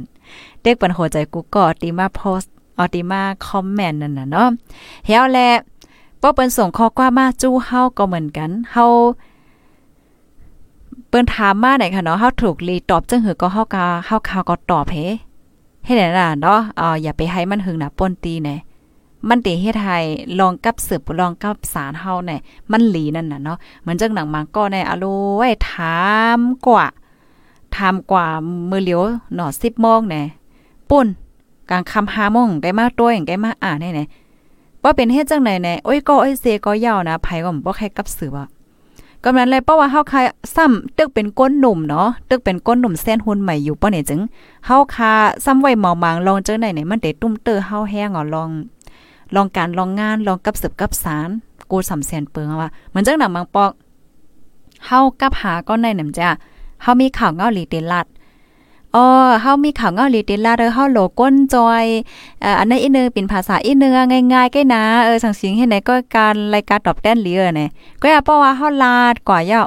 เด็กปันโหใจกูก็ติมาโพสออติมาคอมเมนต์นั่นน่ะเนาะเฮาแลป้อเปิ้นส่งข้อความมาจู้เฮาก็เหมือนกันเฮาเปิ้นถามมาไหนค่ะเนาะเฮาถูกรีตอบจังหือก็เฮากาเฮาข่าวก็ตอบเฮเฮ็ดได้ล่ะเนาะอ่าอย่าไปให้มันหึงนะป่นตีแน่ มันติเฮ็ดให้ลองกับสืบลองกับสารเฮาแน่มันหลีนั่นน่ะเนาะเหมือนจังหนังมังก็แน่อโลไว้ถามกว่าถามกว่ามือเหลียวหนอ10โมงแน่ปุ่นกลางค่ำ5โมงได้มาตัวอย่างได้มาอ่านแน่ๆบ่เป็นเฮ็ดจังไหนแน่โอ้ยก็โอ้ยเซก็ยาวนะไผก็บ่ใครกับสืบอะกำนั้นเลยเพราะว่าเฮาคาซ้ำตึกเป็นก้นหนุ่มเนาะตึกเป็นก้นหนุ่มเส้นหุ่นใหม่อยู่ป้อเนี่ยจึงเฮาคาซ้ำไว้หมอมางลองเจอไหนไหนมันได้ตุ้มเตอเฮาแห้งอ่อลอง ลองการลองงานลองกับสืบกับสารกูสำแสนเปิงว่าเหมือนจังหนังบางปอกเฮากับหาก็ในหนำจ้ะเฮามีข่าวเงาหลีเตลัดอ๋อเฮามีข่าวเงาหลีเตลัดเด้อเฮาโลก้นจอยเอ่ออันนั้นอีนึงเป็นภาษาอีนึงง่ายๆใกล้นะเออสังสิงเฮ็ดไหนก็การรายการตอบแต้นเหลือเนี่ยก็อย่าเพราะว่าเฮาลาดกว่าเยา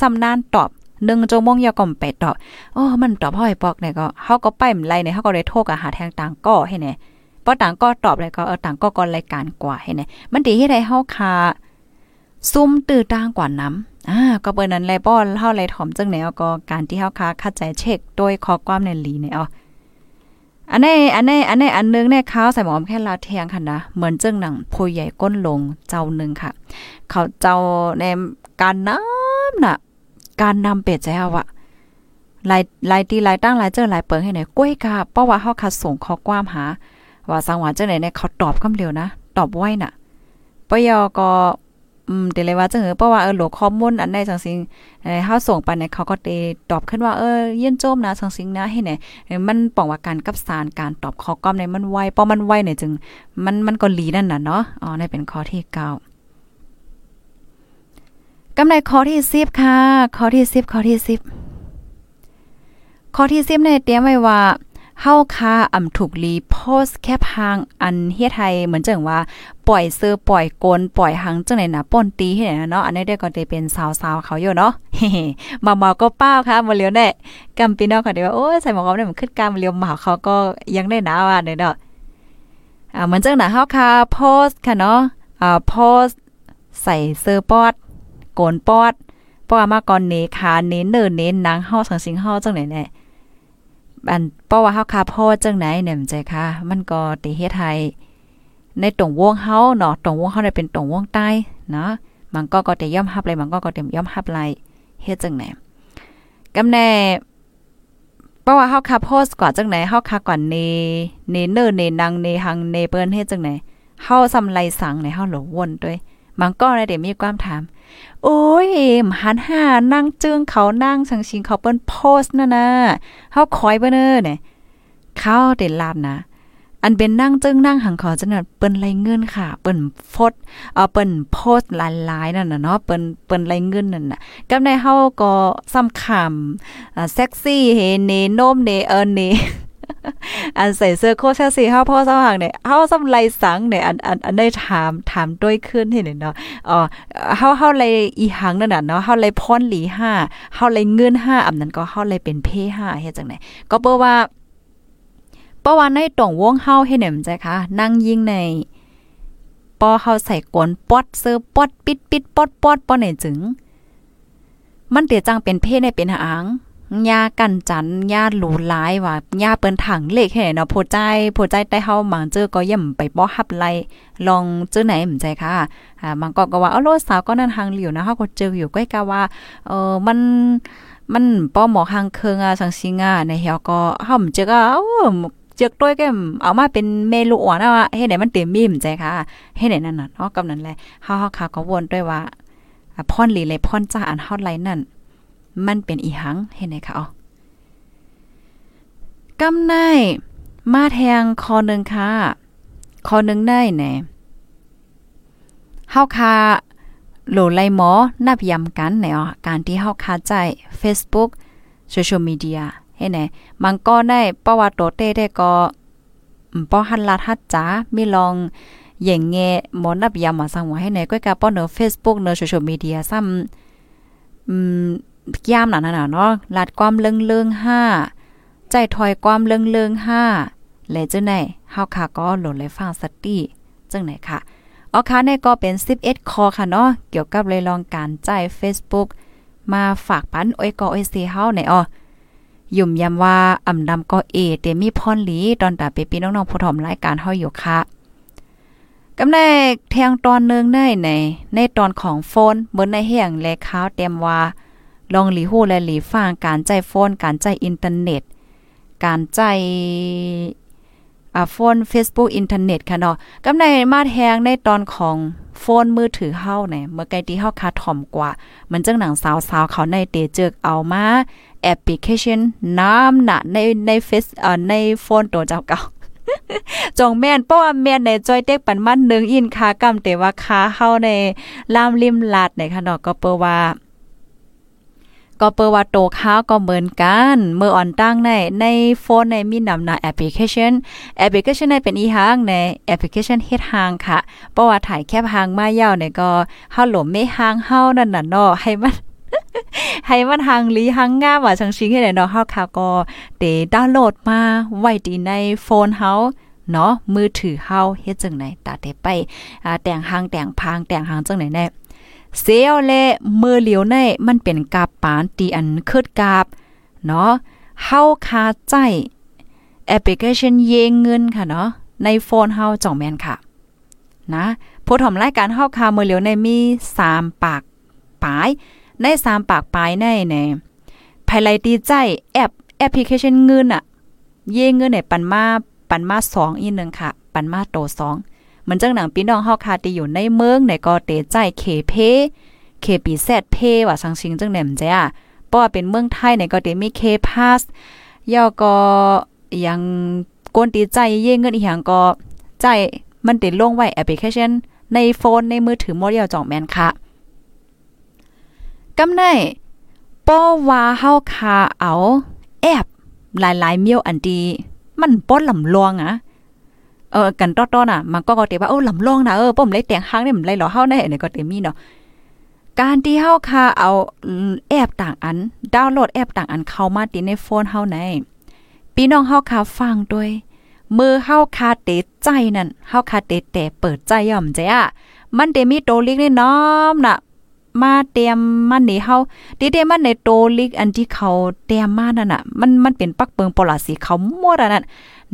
สำนานตอบหนึ่งชั่วโมงยากล่อมไปตอบอ๋อมันตอบเฮาให้ปอกเนี่ยก็เฮาก็ไปมันไรเนี่ยเฮาก็ได้โทรกับหาแทงต่างก็ให้เนี่ย พอต่างก็ตอบเลยก็เออต่างก็ก็รายการกว่าให้เนี่ยมันดีเฮ็ดให้เฮาคาซุ่มตื้อต่างกว่าน้ำอ่าก็เปิ้นนั้นแลป้อนเฮาเลยถ่อมจังแนวก็การที่เฮาคาเข้าใจเช็คโดยข้อความในลีเนี่ยอ๋ออันนี้อันนี้อันนี้อันนึงเนี่ยเขาใส่หมอมแค่ลาเทียงค่ะนะเหมือนจึงหนังผู้ใหญ่ก้นลงเจ้าหนึ่งค่ะ เขาเจ้าในการน้ำน่ะ การนำเป็ดแจ้วอะหลายหลายตีหลายตั้งหลายเจอหลายเปิงให้ไหนกล้วยกาเพราะว่าเฮาคัดส่งข้อความหา ว่าสังหวะจังไหนเนี่ยเขาตอบคำเร็วนะตอบไว้น่ะปยอก็อืมเดี๋ยวเลยว่าจังเออเพราะว่าเออหลดข้อมูลอันใดจังซิงเออเฮาส่งไปเนี่ยเขาก็เตตอบขึ้นว่าเออเยี่ยนโจมนะจังซิงนะให้เนี่ยมันป้องว่าการกับสารการตอบข้อความเนี่ยมันไวเพราะมันไวเนี่ยจึงมันมันก็ลีนั่นน่ะเนาะอ๋อนี่เป็นข้อที่9กำไรข้อที่10ค่ะ ข้อที่10ข้อที่10ข้อที่10เนี่ยเตรียมไว้ว่า เฮาคาอ่ำถูกลีโพสแคปหางอันเฮ็ดให้เหมือนจังว่าปล่อยเสื้อปล่อยกลปล่อยหังจังไหนนะป่นตีเฮ็ดเนาะอันนี้ได้ก็ได้เป็นสาวๆเขาอยู่เนาะมาเมาก็เป้าค่ะบ่เลียวแน่กำปีนอกก็ได้ว่าโอ้ใส่หมวกได้มันขึ้นกามเลียวมาเขาก็ยังได้นาว่าเด้ออ่าเหมือนจังนะเฮาคาโพสค่ะเนาะอ่าโพสใส่เสื้อปอดโกนปอดเพราะว่ามาก่อนเนคาเน้นเนินเน้นนางเฮาสังสิงเฮาจังไหนแน่ อันเพราะว่าเฮาคาพ่อจังไหนเนี่ยมันใจค่ะ มันก็ติเฮ็ดให้ในตรงวงเฮาเนาะตรงวงเฮาได้เป็นตรงวงใต้เนาะมันก็ก็จะย่อมรับเลยมันก็ก็เต็มย่อมรับไลเฮ็ดจังไหนกำแน่เพราะว่าเฮาคาโพสกว่าจังไหนเฮาคาก่อนเนเนเนอร์เนนังเนหังเนเปิ้นเฮ็ดจังไหนเฮาซำไลสังในเฮาหลวนด้วย มันก็ได้เดี๋ยวมีความถาม โอ้ยหันหานั่งจึงเขานั่งสังชิงเขาเปิ้นโพสน่ะนะเฮาคอยเบิ่นเด้อเนี่ยเขาเด็ดลาดนะอันเป็นนั่งจึงนั่งหังขาจังนั้นเปิ้นไรเงินค่ะ เปิ้นฟดเอ่อเปิ้นโพสหลายๆนั่นน่ะเนาะเปิ้นเปิ้นไรเงินนั่นน่ะกับในเฮาก็ซ้ำคำอ่าเซ็กซี่เฮเนโนมเนเออเน อันใส่เสื้อโคเชลซีเฮาพ่อสว่างเนี่ยเฮาซำไลสังเนี่ยอันอันอันได้ถามถามด้วยขึ้นเห็นเนาะอ๋อเฮาเฮาไลอีหังนั่นน่ะเนาะเฮาไลพรหลี5เฮาไลเงิน5อันนั้นก็เฮาไลเป็นเพ5เฮ็ดจังได๋ก็เปิ้ว่าเพราว่าในตรงวงเฮาเฮ็ดแหนมใจค่ะนั่งยิงในปอเฮาใส่กวนปอดเสื้อปอดปิดปิดปอดปอดปอไหนจึง มันเตียจังเป็นเพในเป็นหาง ยากันจันยาหลูหลายว่ายาเปิ้นถังเล็กให้เนาะผู้ใจผู้ใจได้เฮาหมังเจอก็ย่ำไปบ่ฮับไลลองเจอไหนมใจค่ะอ่ามันก็ก็ว่าเอาโลสาวก็นั่นทางเหลียวนะเฮาก็เจออยู่ใกล้กะว่าเออมันมันป้อหมอหางเคืองอะสังสิงอะในเฮาก็เฮาเจอก็เอ้าเจือกด้วยแกเอามาเป็นเมลูอ่อนอะเฮ็ดให้มันเต็มมีมใจค่ะเฮ็ดให้นั่นน่ะเนาะกำนั้นแหละเฮาๆค่ะก็วนด้วยว่าพ่อนหลีเลยพ่อนจ้าอันเฮาไลนั่น มันเป็นอีหังเห็นไหมคะอ๋อกำในมาแทงคอหนึ่งค่ะคอหนึ่งได้แน่เฮาคาโหลไลหมอนับยำกันในอะการที่เฮาคาใจ Facebook โซเชียลมีเดียให้ไหนมันก็ได้เพราะว่าโตเต้ได้ก็ป้อหันลาทัดจ๋ามีลองอย่างเงหมอนับยำมาสั่งว่าให้ไหนก็กะป้อเนอ Facebook เนอโซเชียลมีเดียซ้ำอืม ย่ามหนาหนาเนาะลาดความเลิงเลิงห้าใจถอยความเลิงเลิงห้าและจังไหนเฮาค่ะก็โหลดเลยฟังสติจังไหนค่ะเอค่ะในก็เป็น 11 คอค่ะเนาะเกี่ยวกับเลยลองการใจ Facebook มาฝากปันโอ้ยก็โอ้ยซีเฮาในอ้อยุ่มยำว่าอำดำก็เอเตมีพรหลีตอนตาเปปีน้องๆผู้ถมรายการเฮาอยู่ค่ะกำได้แทงตอนนึงได้ในในตอนของโฟนเบิ่นในเฮียงและขาวเต็มว่า ลองหลีฮู้และหลีฟังการใจโฟนการใจอินเทอร์เน็ต การใจอ่าโฟน Facebook อินเทอร์เน็ตค่ะเนาะกำในมาแทงในตอนของโฟนมือถือเฮาเนี่ยเมื่อไกลที่เฮาคาถ่อมกว่า มันจังหนังสาวๆเขาในเตเจอกเอามาแอปพลิเคชันน้ำหนะในในเฟซเอ่อในโฟนตัวเจ้าเก่าจงแม่นเพราะว่าแม่นในจอยเต็กปันมันหนึ่งอินคากำแต่ว่าคาเฮาในล่ามริมลาดในค่ะเนาะก็เปว่า ก็เปิว่าโตค้าก็เหมือนกัน เมื่ออ่อนตั้งในในโฟนในมีนำหนาแอปพลิเคชัน แอปพลิเคชันในเป็นอีหางในแอปพลิเคชันเฮ็ดหางค่ะเพราะว่าถ่ายแคบหางมายาวเนี่ยก็เฮาหลมไม่หางเฮานั่นน่ะเนาะให้มันให้มันหางลีหางงามว่าจังชิงให้เนาะเฮาค่ะก็เดดาวน์โหลดมาไว้ดีในโฟนเฮาเนาะมือถือเฮาเฮ็ดจังไหนตาเตไปอ่าแต่งหางแต่งพางแต่งหางจังไหนแน่ เสียวและมือเหลียวในมันเป็นกาบปานตีอันคืดกาบเนาะเฮาคาใจแอปพลิเคชันเยงเงินค่ะเนาะในโฟนเฮาจ่องแมนค่ะนะผู้ทำรายการเฮาคาเมือเหลียวในมี 3 ปากปลายใน 3 ปากปลายในแน่ภายไลตีใจแอปแอปพลิเคชันเงินอะเยงเงินเนี่ยปันมาปันมา2อีกนึงค่ะ ปันมาโต2 มันจังหนังพี่น้องเฮาคาที่อยู่ในเมืองในก็เตใจเคเพเคปีแซดเพว่าสังชิงจังแหนมจ้ะเพราะว่าเป็นเมืองไทยในก็เตมีเคพาสย่อก็ยังกวนตีใจเย่เงินอีหยังก็ใจมันติดลงไว้แอปพลิเคชันในโฟนในมือถือโมเดลจ่องแมนค่ะกำไนป้อว่าเฮาคาเอาแอปหลายๆเมียวอันดีมันป้อนลำลวงอะ เออกันต้อๆน่ะมันก็ก็เตว่าเออลำลองนะเออป้อมเลยแต่งหางเนี่ยมันไรหรอเฮาได้เนี่ยก็เตมีเนาะการที่เฮาคาเอาแอปต่างอัน ดาวน์โหลดแอปต่างอันเข้ามาติในโฟนเฮาในพี่น้องเฮาคาฟังด้วยมือเฮาคาเตใจนั่นเฮาคาเตแต่เปิดใจย่อมใจอะมันเตมีโตลิกในน้อมน่ะ มาเตรียมมันนี่เฮาดิเดมันในโตลิกอันที่เขาเตรียมมานั่นน่ะ มันมันเป็นปักเปิงปลาสีเขาหมดอันนั้น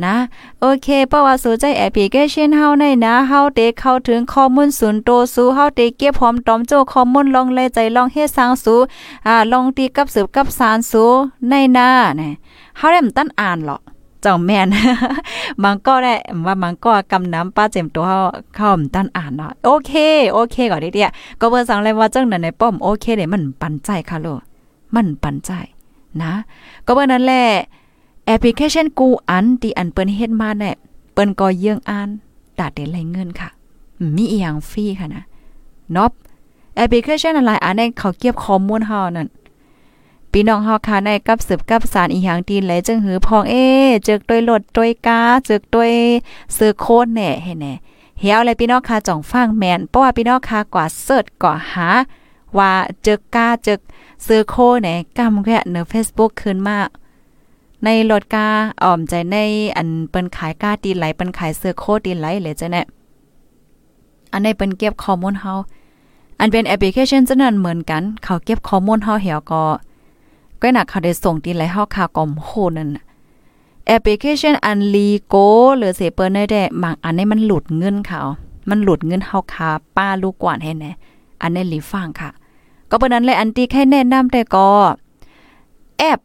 นะโอเคเพราะว่าสูใจแอปพลิเคชันเฮาในนะเฮาเตเข้าถึงข้อมูลศูนย์โตสูเฮาเตเก็บพร้อมตอมโจข้อมูลลองเลยใจลองเฮ็ดสร้างสูอ่าลองตีกับสืบกับสารสูในนาเนี่ยเฮาได้มันตั้นอ่านหรอจ้าแม่นมันก็ได้ว่ามันก็กำน้ำป้าเจมตัวเฮาเข้าตั้นอ่านเนาะโอเคโอเคก่อนเดียก็เบิ่งสั่งเลยว่าจังนั้นในป้อมโอเคเด้มันปันใจค่ะโลมันปันใจนะ ก็เบิ่งนั้นแหละ แอปพลิเคชันกูอันที่อันเปิ้นเฮ็ดมาเนี่ยเปิ้นก็เยื่องอ่านดาดเดนไหลเงินค่ะ มีอีหยังฟรีค่ะนะนอบแอปพลิเคชันอะไรอันนี้เขาเก็บข้อมูลเฮานั่นพี่น้องเฮาค่ะในกับสืบกับสารอีหยังดีเลยจึงหือพองเอจึกตวยรถตวยกาจึกตวยซื้อโคดแน่เห็นแน่เฮียวเลยพี่น้องค่ะจ่องฟังแมนเพราะว่าพี่น้องค่ะกว่าเสิร์ชกว่าหาว่าจึกกาจึกซื้อโคแน่กำแค่ใน Facebook ขึ้นมา ในรถกาอ่อมใจในอันเปิ้นขายกาตีไหลเปิ้นขายเสื้อโคตีไหลเลยจ้ะเนี่ยอันในเปิ้นเก็บข้อมูลเฮาอันเป็นแอปพลิเคชันจะนั้นเหมือนกัน เขาเก็บข้อมูลเฮาเหี่ยวก็ก็หนักเขาได้ส่งตีไหลเฮาค่ากอมโหนั่นแอปพลิเคชันอันลีโกหรือเสเปิ้นได้แด่บางอันนี้มันหลุดเงินเขามันหลุดเงินเฮาคาป้าลูกกว่านให้แน่อันนี้ลีฟังค่ะ ก็เปิ้นนั้นเลยอันที่แค่แนะนำแต่ก็แอป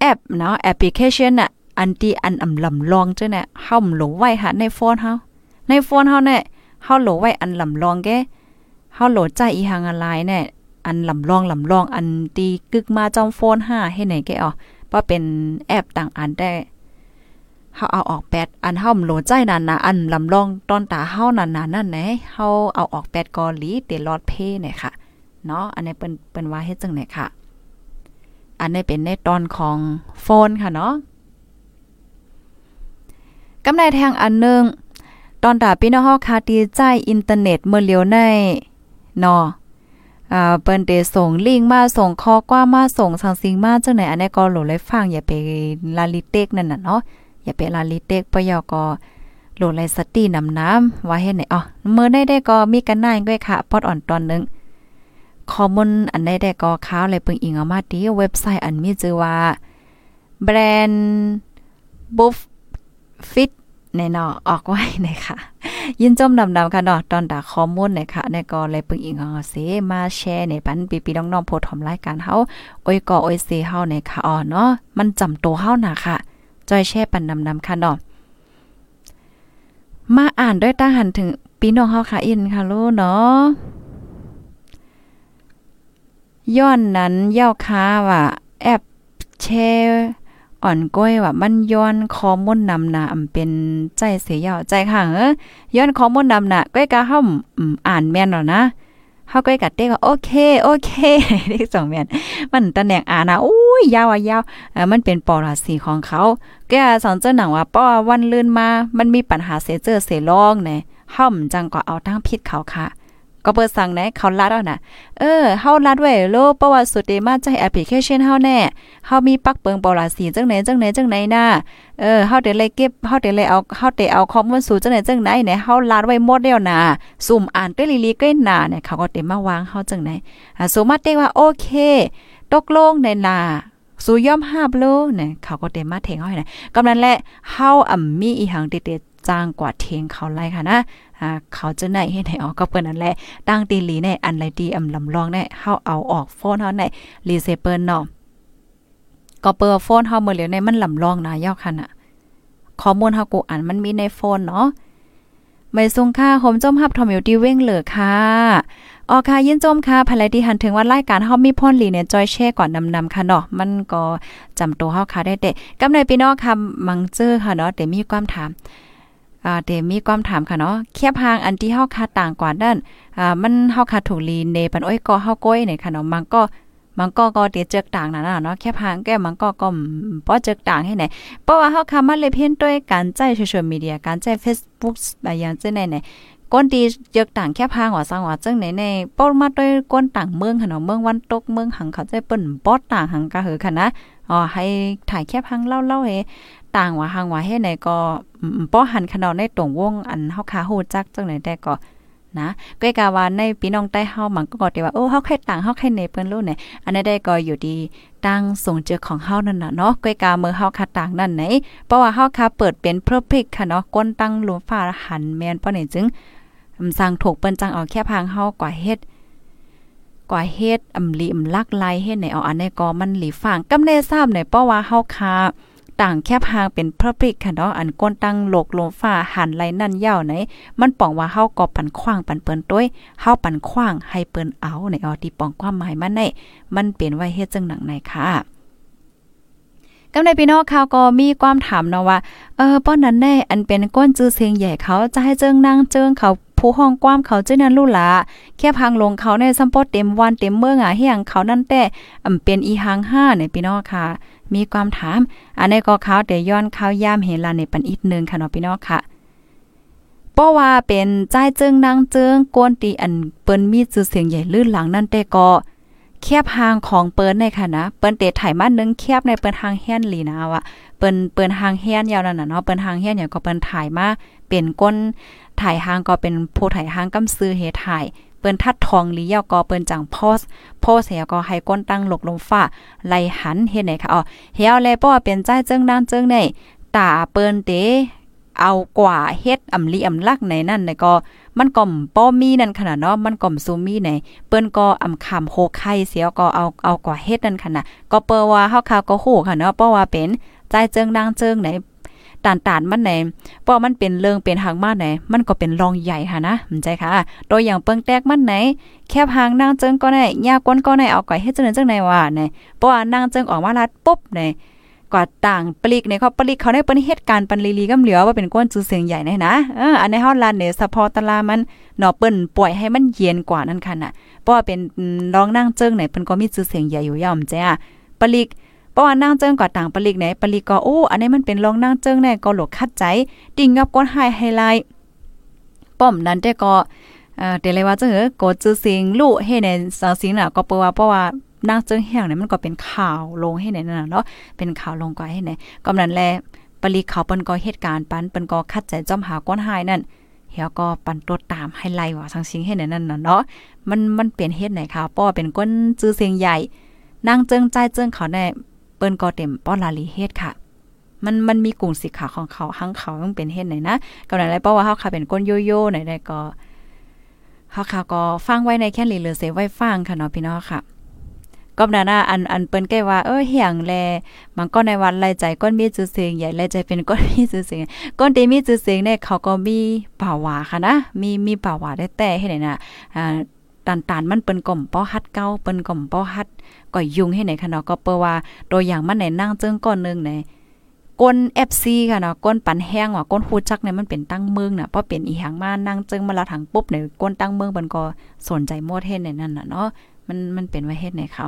แอปเนาะแอปพลิเคชันน่ะอันที่อันอำลำลองจ้ะเนี่ยเฮาหลงไว้หาในโฟนเฮาในโฟนเฮาเนี่ยเฮาโหลไว้อันลำลองแกเฮาโหลใจอีหังอะไรเนี่ยอันลำลองลำลองอันตีกึกมาจอมโฟน5ให้ไหนแกอ๋อว่าเป็นแอปต่างอันได้เฮาเอาออกแปดอันเฮาโหลใจนั่นนะอันลำลองตอนตาเฮานั่นนะนั่นแหละเฮาเอาออกแปดกอลีเตลอดเพเนี่ยค่ะเนาะอันนี้เปิ้นเปิ้นว่าเฮ็ดจังไหนค่ะ อันนี้เป็นในตอนของโฟนค่ะเนาะกำไรแทงอันนึงตอนตาพี่น้องเฮาคาตีใจอินเทอร์เน็ตเมื่อเลียวในเนาะอ่าเปิ้นเตส่งลิงก์มาส่งข้อกว่ามาส่งสังสิงมาจังไหนอันนี้ก็โหลเลยฟังอย่าไปลาลิเต็กนั่นน่ะเนาะอย่าไปลาลิเต็กปยอก็โหลเลยสตินำน้ำว่าเฮ็ดไหนอ๋อเมื่อได้ได้ก็มีกันนายด้วยค่ะพอดอ่อนตอนนึง ข้อมูลอันใดได้ก็ค้าวเลยเปิงอิงเอามาดีเว็บไซต์อันมีชื่อว่าแบรนด์บุฟฟิตในเนาะออกไว้นะคะยินจมดำๆค่ะเนาะตอนดาข้อมูลนะคะในก็เลยเปิงอิงเอาเสมาแชร์ในปันปีๆน้องๆโพสต์ทอมรายการเฮาโอ้ยก็โอ้ยเซเฮาในค่ะอ๋อเนาะมันจำโตเฮาน่ะค่ะจอยแช่ปันดำๆค่ะเนาะมาอ่านด้วยตาหันถึงปีน้องเฮาค่ะอินค่ะลูกเนาะ ย้อนนั้นเย่อค้าว่าแอปแชร์อ่อนก้อยว่ามันย้อนคอมอนนำนาอำเป็นใจเสียยาวใจค่ะเอย้อนคอมอนนำน่ะก้อยกะเฮาอ่านแม่นแล้วนะเฮาก้อยกะเต้ก็โอเคโอเคเด็กสองแม่นมันตำแหน่งอ่านนะอุ้ยยาวอะยาวเออมันเป็นปอราศีของเขาแกสอนเจ้าหนังว่าป้อวันลื่นมา มันมีปัญหาเสเจอเสลองแน่เฮาจังก็เอาทั้งผิดเขาค่ะ ก็เปิดสั่งไหนเขาลัดเอานะเออเฮาลัดไว้โลประวัติสุดเดมาใจแอปพลิเคชันเฮาแน่เฮามีปักเปิงปอลาสีจังไหนจังไหนจังไหนน่ะเออเฮาได้เลยเก็บเฮาได้เลยเอาเฮาได้เอาข้อมูลสู่จังไหนจังไหนเนี่ยเฮาลัดไว้หมดแล้วน่ะสุ่มอ่านเตลิลีก็น่ะเนี่ยเขาก็เต็มมาวางเฮาจังไหนอ่าสมมาเตว่าโอเค ตกลงในน่ะสู่ย่อมห้าบโลเนี่ยเขาก็เต็มมาเทงเฮาให้นะกำนั้นแหละเฮาอ่ำมีอีหังเด็ด จ้างกว่าเทงเขาไล่ค่ะนะอ่าเขาจะไหนให้ไหนออกก็เปิ้นนั่นแหละตั้งตีหลีในอันไรดีอำลำลองในเฮาเอาออกโฟนเฮาในรีเซเปิ้นเนาะก็เปิดโฟนเฮาเมื่อเหลียวในมันลำลองนะยาวคันอะข้อมูลเฮากูอ่านมันมีในโฟนเนาะไม่ทรงค่าโฮมจมฮับทอมอยู่ที่เว้งเหลือค่ะออค่ะยินจมค่ะภายที่หันถึงว่ารายการเฮามีพ่นหลีเนี่ยจอยแช่ก่อนนำๆค่ะเนาะมันก็จำตัวเฮาค่ะได้เด็กำในพี่น้องค่ะมังเจอค่ะเนาะแต่มีความถาม อ่าเดมีความถามค่ะเนาะเคียบหางอันที่เฮาคาต่างกว่าด้านอ่ามันเฮาคาถูกลีเนปันอ้อยก็เฮาก้อยเนี่ยค่ะเนาะมันก็มันก็ก็เตียเจอกต่างนั่นน่ะเนาะแค่พางแก้มันก็ก็ป้อเจอกต่างให้ไหนเพราะว่าเฮาคามาเลยเพ่นด้วยการใจโซเชียลมีเดียการใจ Facebook บางอย่างจังไหนไหนก้นดีเจอกต่างแค่พางว่าสังว่าจังไหนในป้อมาด้วยก้นต่างเมืองค่ะเนาะเมืองวันตกเมืองหังเขาใจเปิ้นป้อต่างหังกะเหอค่ะนะอ๋อให้ถ่ายแค่พังเล่าๆเฮ ต่างว่าหังว่าเฮ็ดไหนก็ป้อหันขนาดในตรงวงอันเฮาคาฮู้จักจังไหนแต่ก็นะก็กาว่าในพี่น้องใต้เฮามันก็กอว่าโอ้เฮาใครต่างเฮาใครเนเปิ้นรู้เนี่ยอันนั้นได้ก็อยู่ดีตั้งส่งเจอของเฮานั่นน่ะเนาะก็กาเมื่อเฮาคาต่างนั่นไหนเพราะว่าเฮาคาเปิดเป็นเพอร์เฟกค่ะเนาะก้นตั้งหลวงฟ้าหันแม่นป้อนี่จึงสร้างถูกเปิ้นจังเอาแค่พางเฮากว่าเฮ็ดกว่าเฮ็ดอำลีอำลักลายเฮ็ดในเอาอันนี้ก็มันหลีฝางกำเนทราบในเพราะว่าเฮาคา ต่างแคบหางเป็นพระปริกค่ะเนาะอันก้นตั้งโลกลมฟ้าหันไหลนั่นยาวไหน มันป้องว่าเฮาก็ปันขว้างปันเปิ้นต้วยเฮาปันขว้างให้เปิ้นเอาในออที่ป้องความหมายมันในมันเป็นไว้เฮ็ดจังหนังไหนค่ะกำในพี่น้องข่าวก็มีความถามเนาะว่า เออป้อนนั้นแน่ อันเป็นก้นจื้อเสียงใหญ่เขาจะให้เจิงนางเจิงเขาผู้ห้องความเขาเจ้านั้นลู่ละแค่พังลงเขาในซัมปอเต็มวันเต็มเมื่ออะเฮียงเขานั่นแต่อำเป็นอีหางห้าในพี่น้องค่ะ มีความถาม อันนี้ก็เขาแต่ย้อนเขาย่ามเฮลาในปันอีกนึงค่ะเนาะพี่น้องค่ะเพราะว่าเป็นใจเจิงนางเจิงกวนตีอันเปิ้นมีชื่อเสียงใหญ่ลื่นหลังนั่นแต่ก็แคบหางของเปิ้นในค่ะนะเปิ้นเตะไถมานึงแคบในเปิ้นหางแฮนลีนะว่าเปิ้นเปิ้นหางแฮนยาวนั่นน่ะเนาะเปิ้นหางแฮนอย่างก็เปิ้นถ่ายมาเป็นก้นถ่ายหางก็เป็นผู้ถ่ายหางกำซื้อเฮถ่าย เปิ้นทัดทองลียาวก็เปิ้นจังโพสโพสเสียก็ให้ก้นตั้งหลกลมฟ้าไล่หันเฮ็ดไหนค่ะอ๋อเฮียวแลป้อเป็นใจเจิงนางเจิงในตาเปิ้นเตเอากว่าเฮ็ดอำลีอำลักในนั่นก็มันก่อมป้อมีนั่นขนาดเนาะมันก่อมซูมีไหนเปิ้นก็อำคำโคไข่เสียก็เอาเอากว่าเฮ็ดนั่นขนาดก็เปิ้ว่าเฮาคาก็โหค่ะเนาะเพราะว่าเป็นใจเจิงนางเจิงไหน ตานตานมันไหนเพราะมันเป็นเรื่องเป็นหางมาไหน มันก็เป็นรองใหญ่ค่ะนะมันใจค่ะ โดยอย่างเปิ้งแตกมันไหน แคบหางนางเจิงก็ได้ยาก้นก็ได้เอาก่อยเฮ็ดจังได๋จังได๋ว่าไหนเพราะว่านางเจิงออกมาลัดปุ๊บไหนกว่าต่างปลีกในเขาปลีกเขาได้เปิ้นเหตุการณ์ปันลีลีกำเหลือว่าเป็นก้นจือเสียงใหญ่แนะนะเอออันในเฮาลานเนี่ยสะพอตะลามันเนาะเปิ้นปล่อยให้มันเย็นกว่านั่นค่ะน่ะเพราะว่าเป็นรองนั่งเจิ้งไหนเปิ้นก็มีจือเสียงใหญ่อยู่ย่อมจ้ะปลีก เพราะว่านั่งเจิ้งกว่าต่างปลีกไหนปลีกก็โอ้อันนี้มันเป็นรองนั่งเจิ้งแน่ก็หลกคัดใจติ่งกับก้นไฮไฮไลท์ป้อมนั้นแต่ก็เอ่อเดี๋ยวเลยว่าจังเออก็จือเสียงลู่ให้ในสังสิงน่ะก็เปว่าเพราะว่านางเจิ้งแห้งเนี่ยมันก็เป็นข่าวลงให้ไหนนั่นเนาะเป็นข่าวลงกว่าให้ไหนก็นั้นแลปลีเขาเปิ้นก็เหตุการณ์ปันเปิ้นก็คัดใจจอมหาก้นหายนั่นเฮียก็ปันตดตามให้ไล่ว่าสังสิงให้ไหนนั่นน่ะเนาะมันมันเป็นเฮ็ดไหนค่ะป้อเป็นก้นจื้อเสียงใหญ่นางเจิ้งใจเจิ้งเขาแน่ ปิ้นก็เต็มป้อนลาลีเฮ็ดค่ะ มันมันมีกลุ่มสิขาของเขาหังเขาต้องเป็นเฮ็ดไหนนะก็นั้นแหละเพราว่าเฮาค่ะเป็นก้นโยโย่ไหนได้ก็เฮาค่ะก็ฟังไว้ในแค่ลีเหลือเสไว้ฟังค่ะเนาะพี่น้องค่ะก็นานาอันอันเปิ้นแก้ว่าเออเหียงแลมันก็ในวันไล่ใจก้นมีจื่อเสียงใหญ่ไล่ใจเป็นก้นมีจื่อเสียงก้นเตมีจื่อเสียงเนี่ยเขาก็มีป่าวาค่ะนะมีมีป่าวาได้แต่ให้ไหนน่ะอ่า ตันตานมันเปิ้นก่อมป้อฮัดเก้าเปิ้นก่อมป้อฮัดก็ยุงให้ไหนคะเนาะก็เปว่าตัวอย่างมันไหนนั่งเจิ้งก้อนนึงไหนก้น FC ค่ะเนาะก้นปันแห้งว่าก้นฮูจักเนี่ยมันเป็นตั้งเมืองน่ะเพราะเป็นอีหยังมานั่งเจิ้งมาละถังปุ๊บเนี่ยก้นตั้งเมืองเปิ้นก็สนใจหมดเฮ็ดในนั้นน่ะเนาะมันมันเป็นไว้เฮ็ดในเขา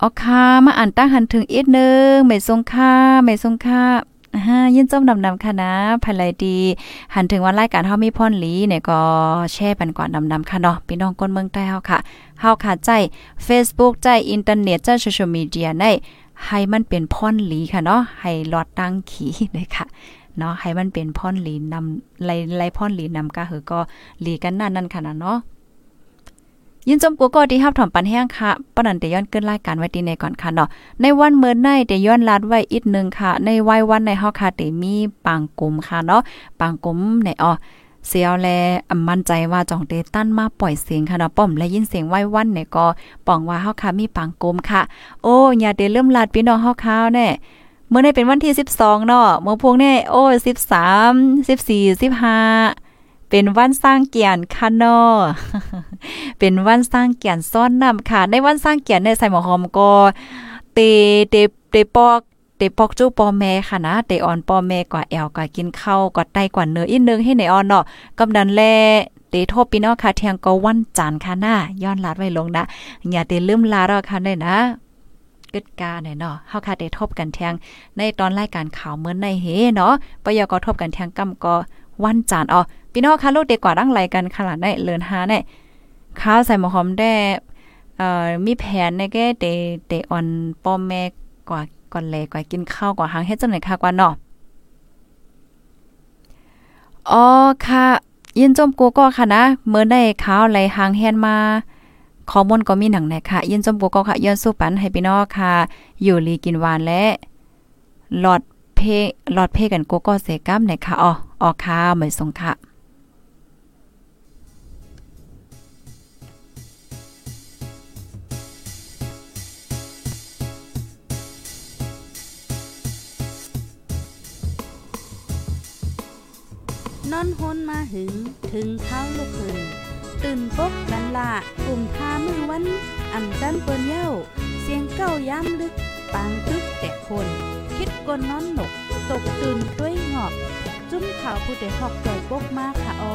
อ๋อค่ะมาอ่านตั้งหันถึงอีกนึงไม่ทรงค่าไม่ทรงค่า ฮะยินจมดำๆค่ะนะภายไลดี หันถึงว่ารายการเฮามีพ่อนหลีเนี่ยก็แช่ปันกว่าดำๆค่ะเนาะพี่น้องคนเมืองใต้เฮาค่ะเฮาค่ะใจ Facebook ใจอินเทอร์เน็ตใจโซเชียลมีเดียในให้มันเป็นพ่อนหลีค่ะเนาะให้หลอดตั้งขีเลยค่ะเนาะให้มันเป็นพ่อนหลีนำไล่ไล่พ่อนหลีนำก็คือก็หลีกันนั่นนั่นค่ะเนาะ ยินจมกูก็ที่ฮับถอมปันแห้งค่ะปนันเตย้อนเกินรายการไว้ดีในก่อนค่ะเนาะในวันเมื่อในเตย้อนลัดไว้อีกนึงค่ะ ในวัยวันในเฮาค่ะเตมีปังกลุ่มค่ะเนาะปังกลุ่มในอ๋อเสียวแลอมั่นใจว่าจองเตตั้นมาปล่อยเสียงค่ะเนาะป้อมและยินเสียงไว้วันเนี่ยก็ป้องว่าเฮาค่ะมีปังกลุ่มค่ะ โอ้อย่าเตเริ่มลาดพี่น้องเฮาค่ะแน่เมื่อในเป็นวันที่ 12เนาะเมื่อพวกนี้โอ้13 14 15 เป็นวันสร้างเกียรติค่ะนาะเป็นวันสร้างเกียรติซ้อนนำค่ะ ในวันสร้างเกียรติในใส่หมอหอมก็เตเตเตปอกเตปอกจู้ปอแม่ค่ะนะเตออนปอแม่กว่าแอลกว่ากินข้าวกว่าไตกว่าเนื้ออีกนึงให้ในออนเนาะกำดันแลเตโทบพี่น้องค่ะเทียงก็วันจันทร์ค่ะหน้าย้อนลาดไว้ลงนะอย่าเตลืมลาดค่ะได้นะกึดกาเนี่ยเนาะเฮาค่ะได้ทบกันเทียงในตอนรายการข่าวเหมือนในเฮเนาะปยก็ทบกันเทียงกำก็วันจันทร์อ๋อ พี่น้องค่ะลูกเด็กกว่าดังไรกันขนาดได้เลินหาได้ข้าวใส่หมอหอมได้เอ่อมีแผนในแก่เตเตออนป้อมแม่กว่าก่อนแลกว่ากินข้าวกว่าหางเฮ็ดจังได๋ค่ะกว่าเนาะอ๋อค่ะ ยินจมกูก็ค่ะนะเมื่อได้ข้าวไหลหางแฮนมาข้อมูลก็มีหนังไหนค่ะ ยินจมกูก็ค่ะย้อนสู้ปันให้พี่น้องค่ะ อยู่ลีกินหวานและหลอดเพหลอดเพกันกโก้เสกัมเนี่ยค่ะอ๋อออค่ะเหมือนสงค่ะ อนฮนมาหึง ถึงเท้าลูกหึงตื่นปกกันละกลุ่มทามือวันอ่ำจันเปิ้นเย้า เสียงเก้าย้ำลึก ปางตึกแต่คน คิดกนนอนหนก ตกตื่นด้วยหงอบ จุ้มข่าวผู้เดหอกใจปกมากค่ะออ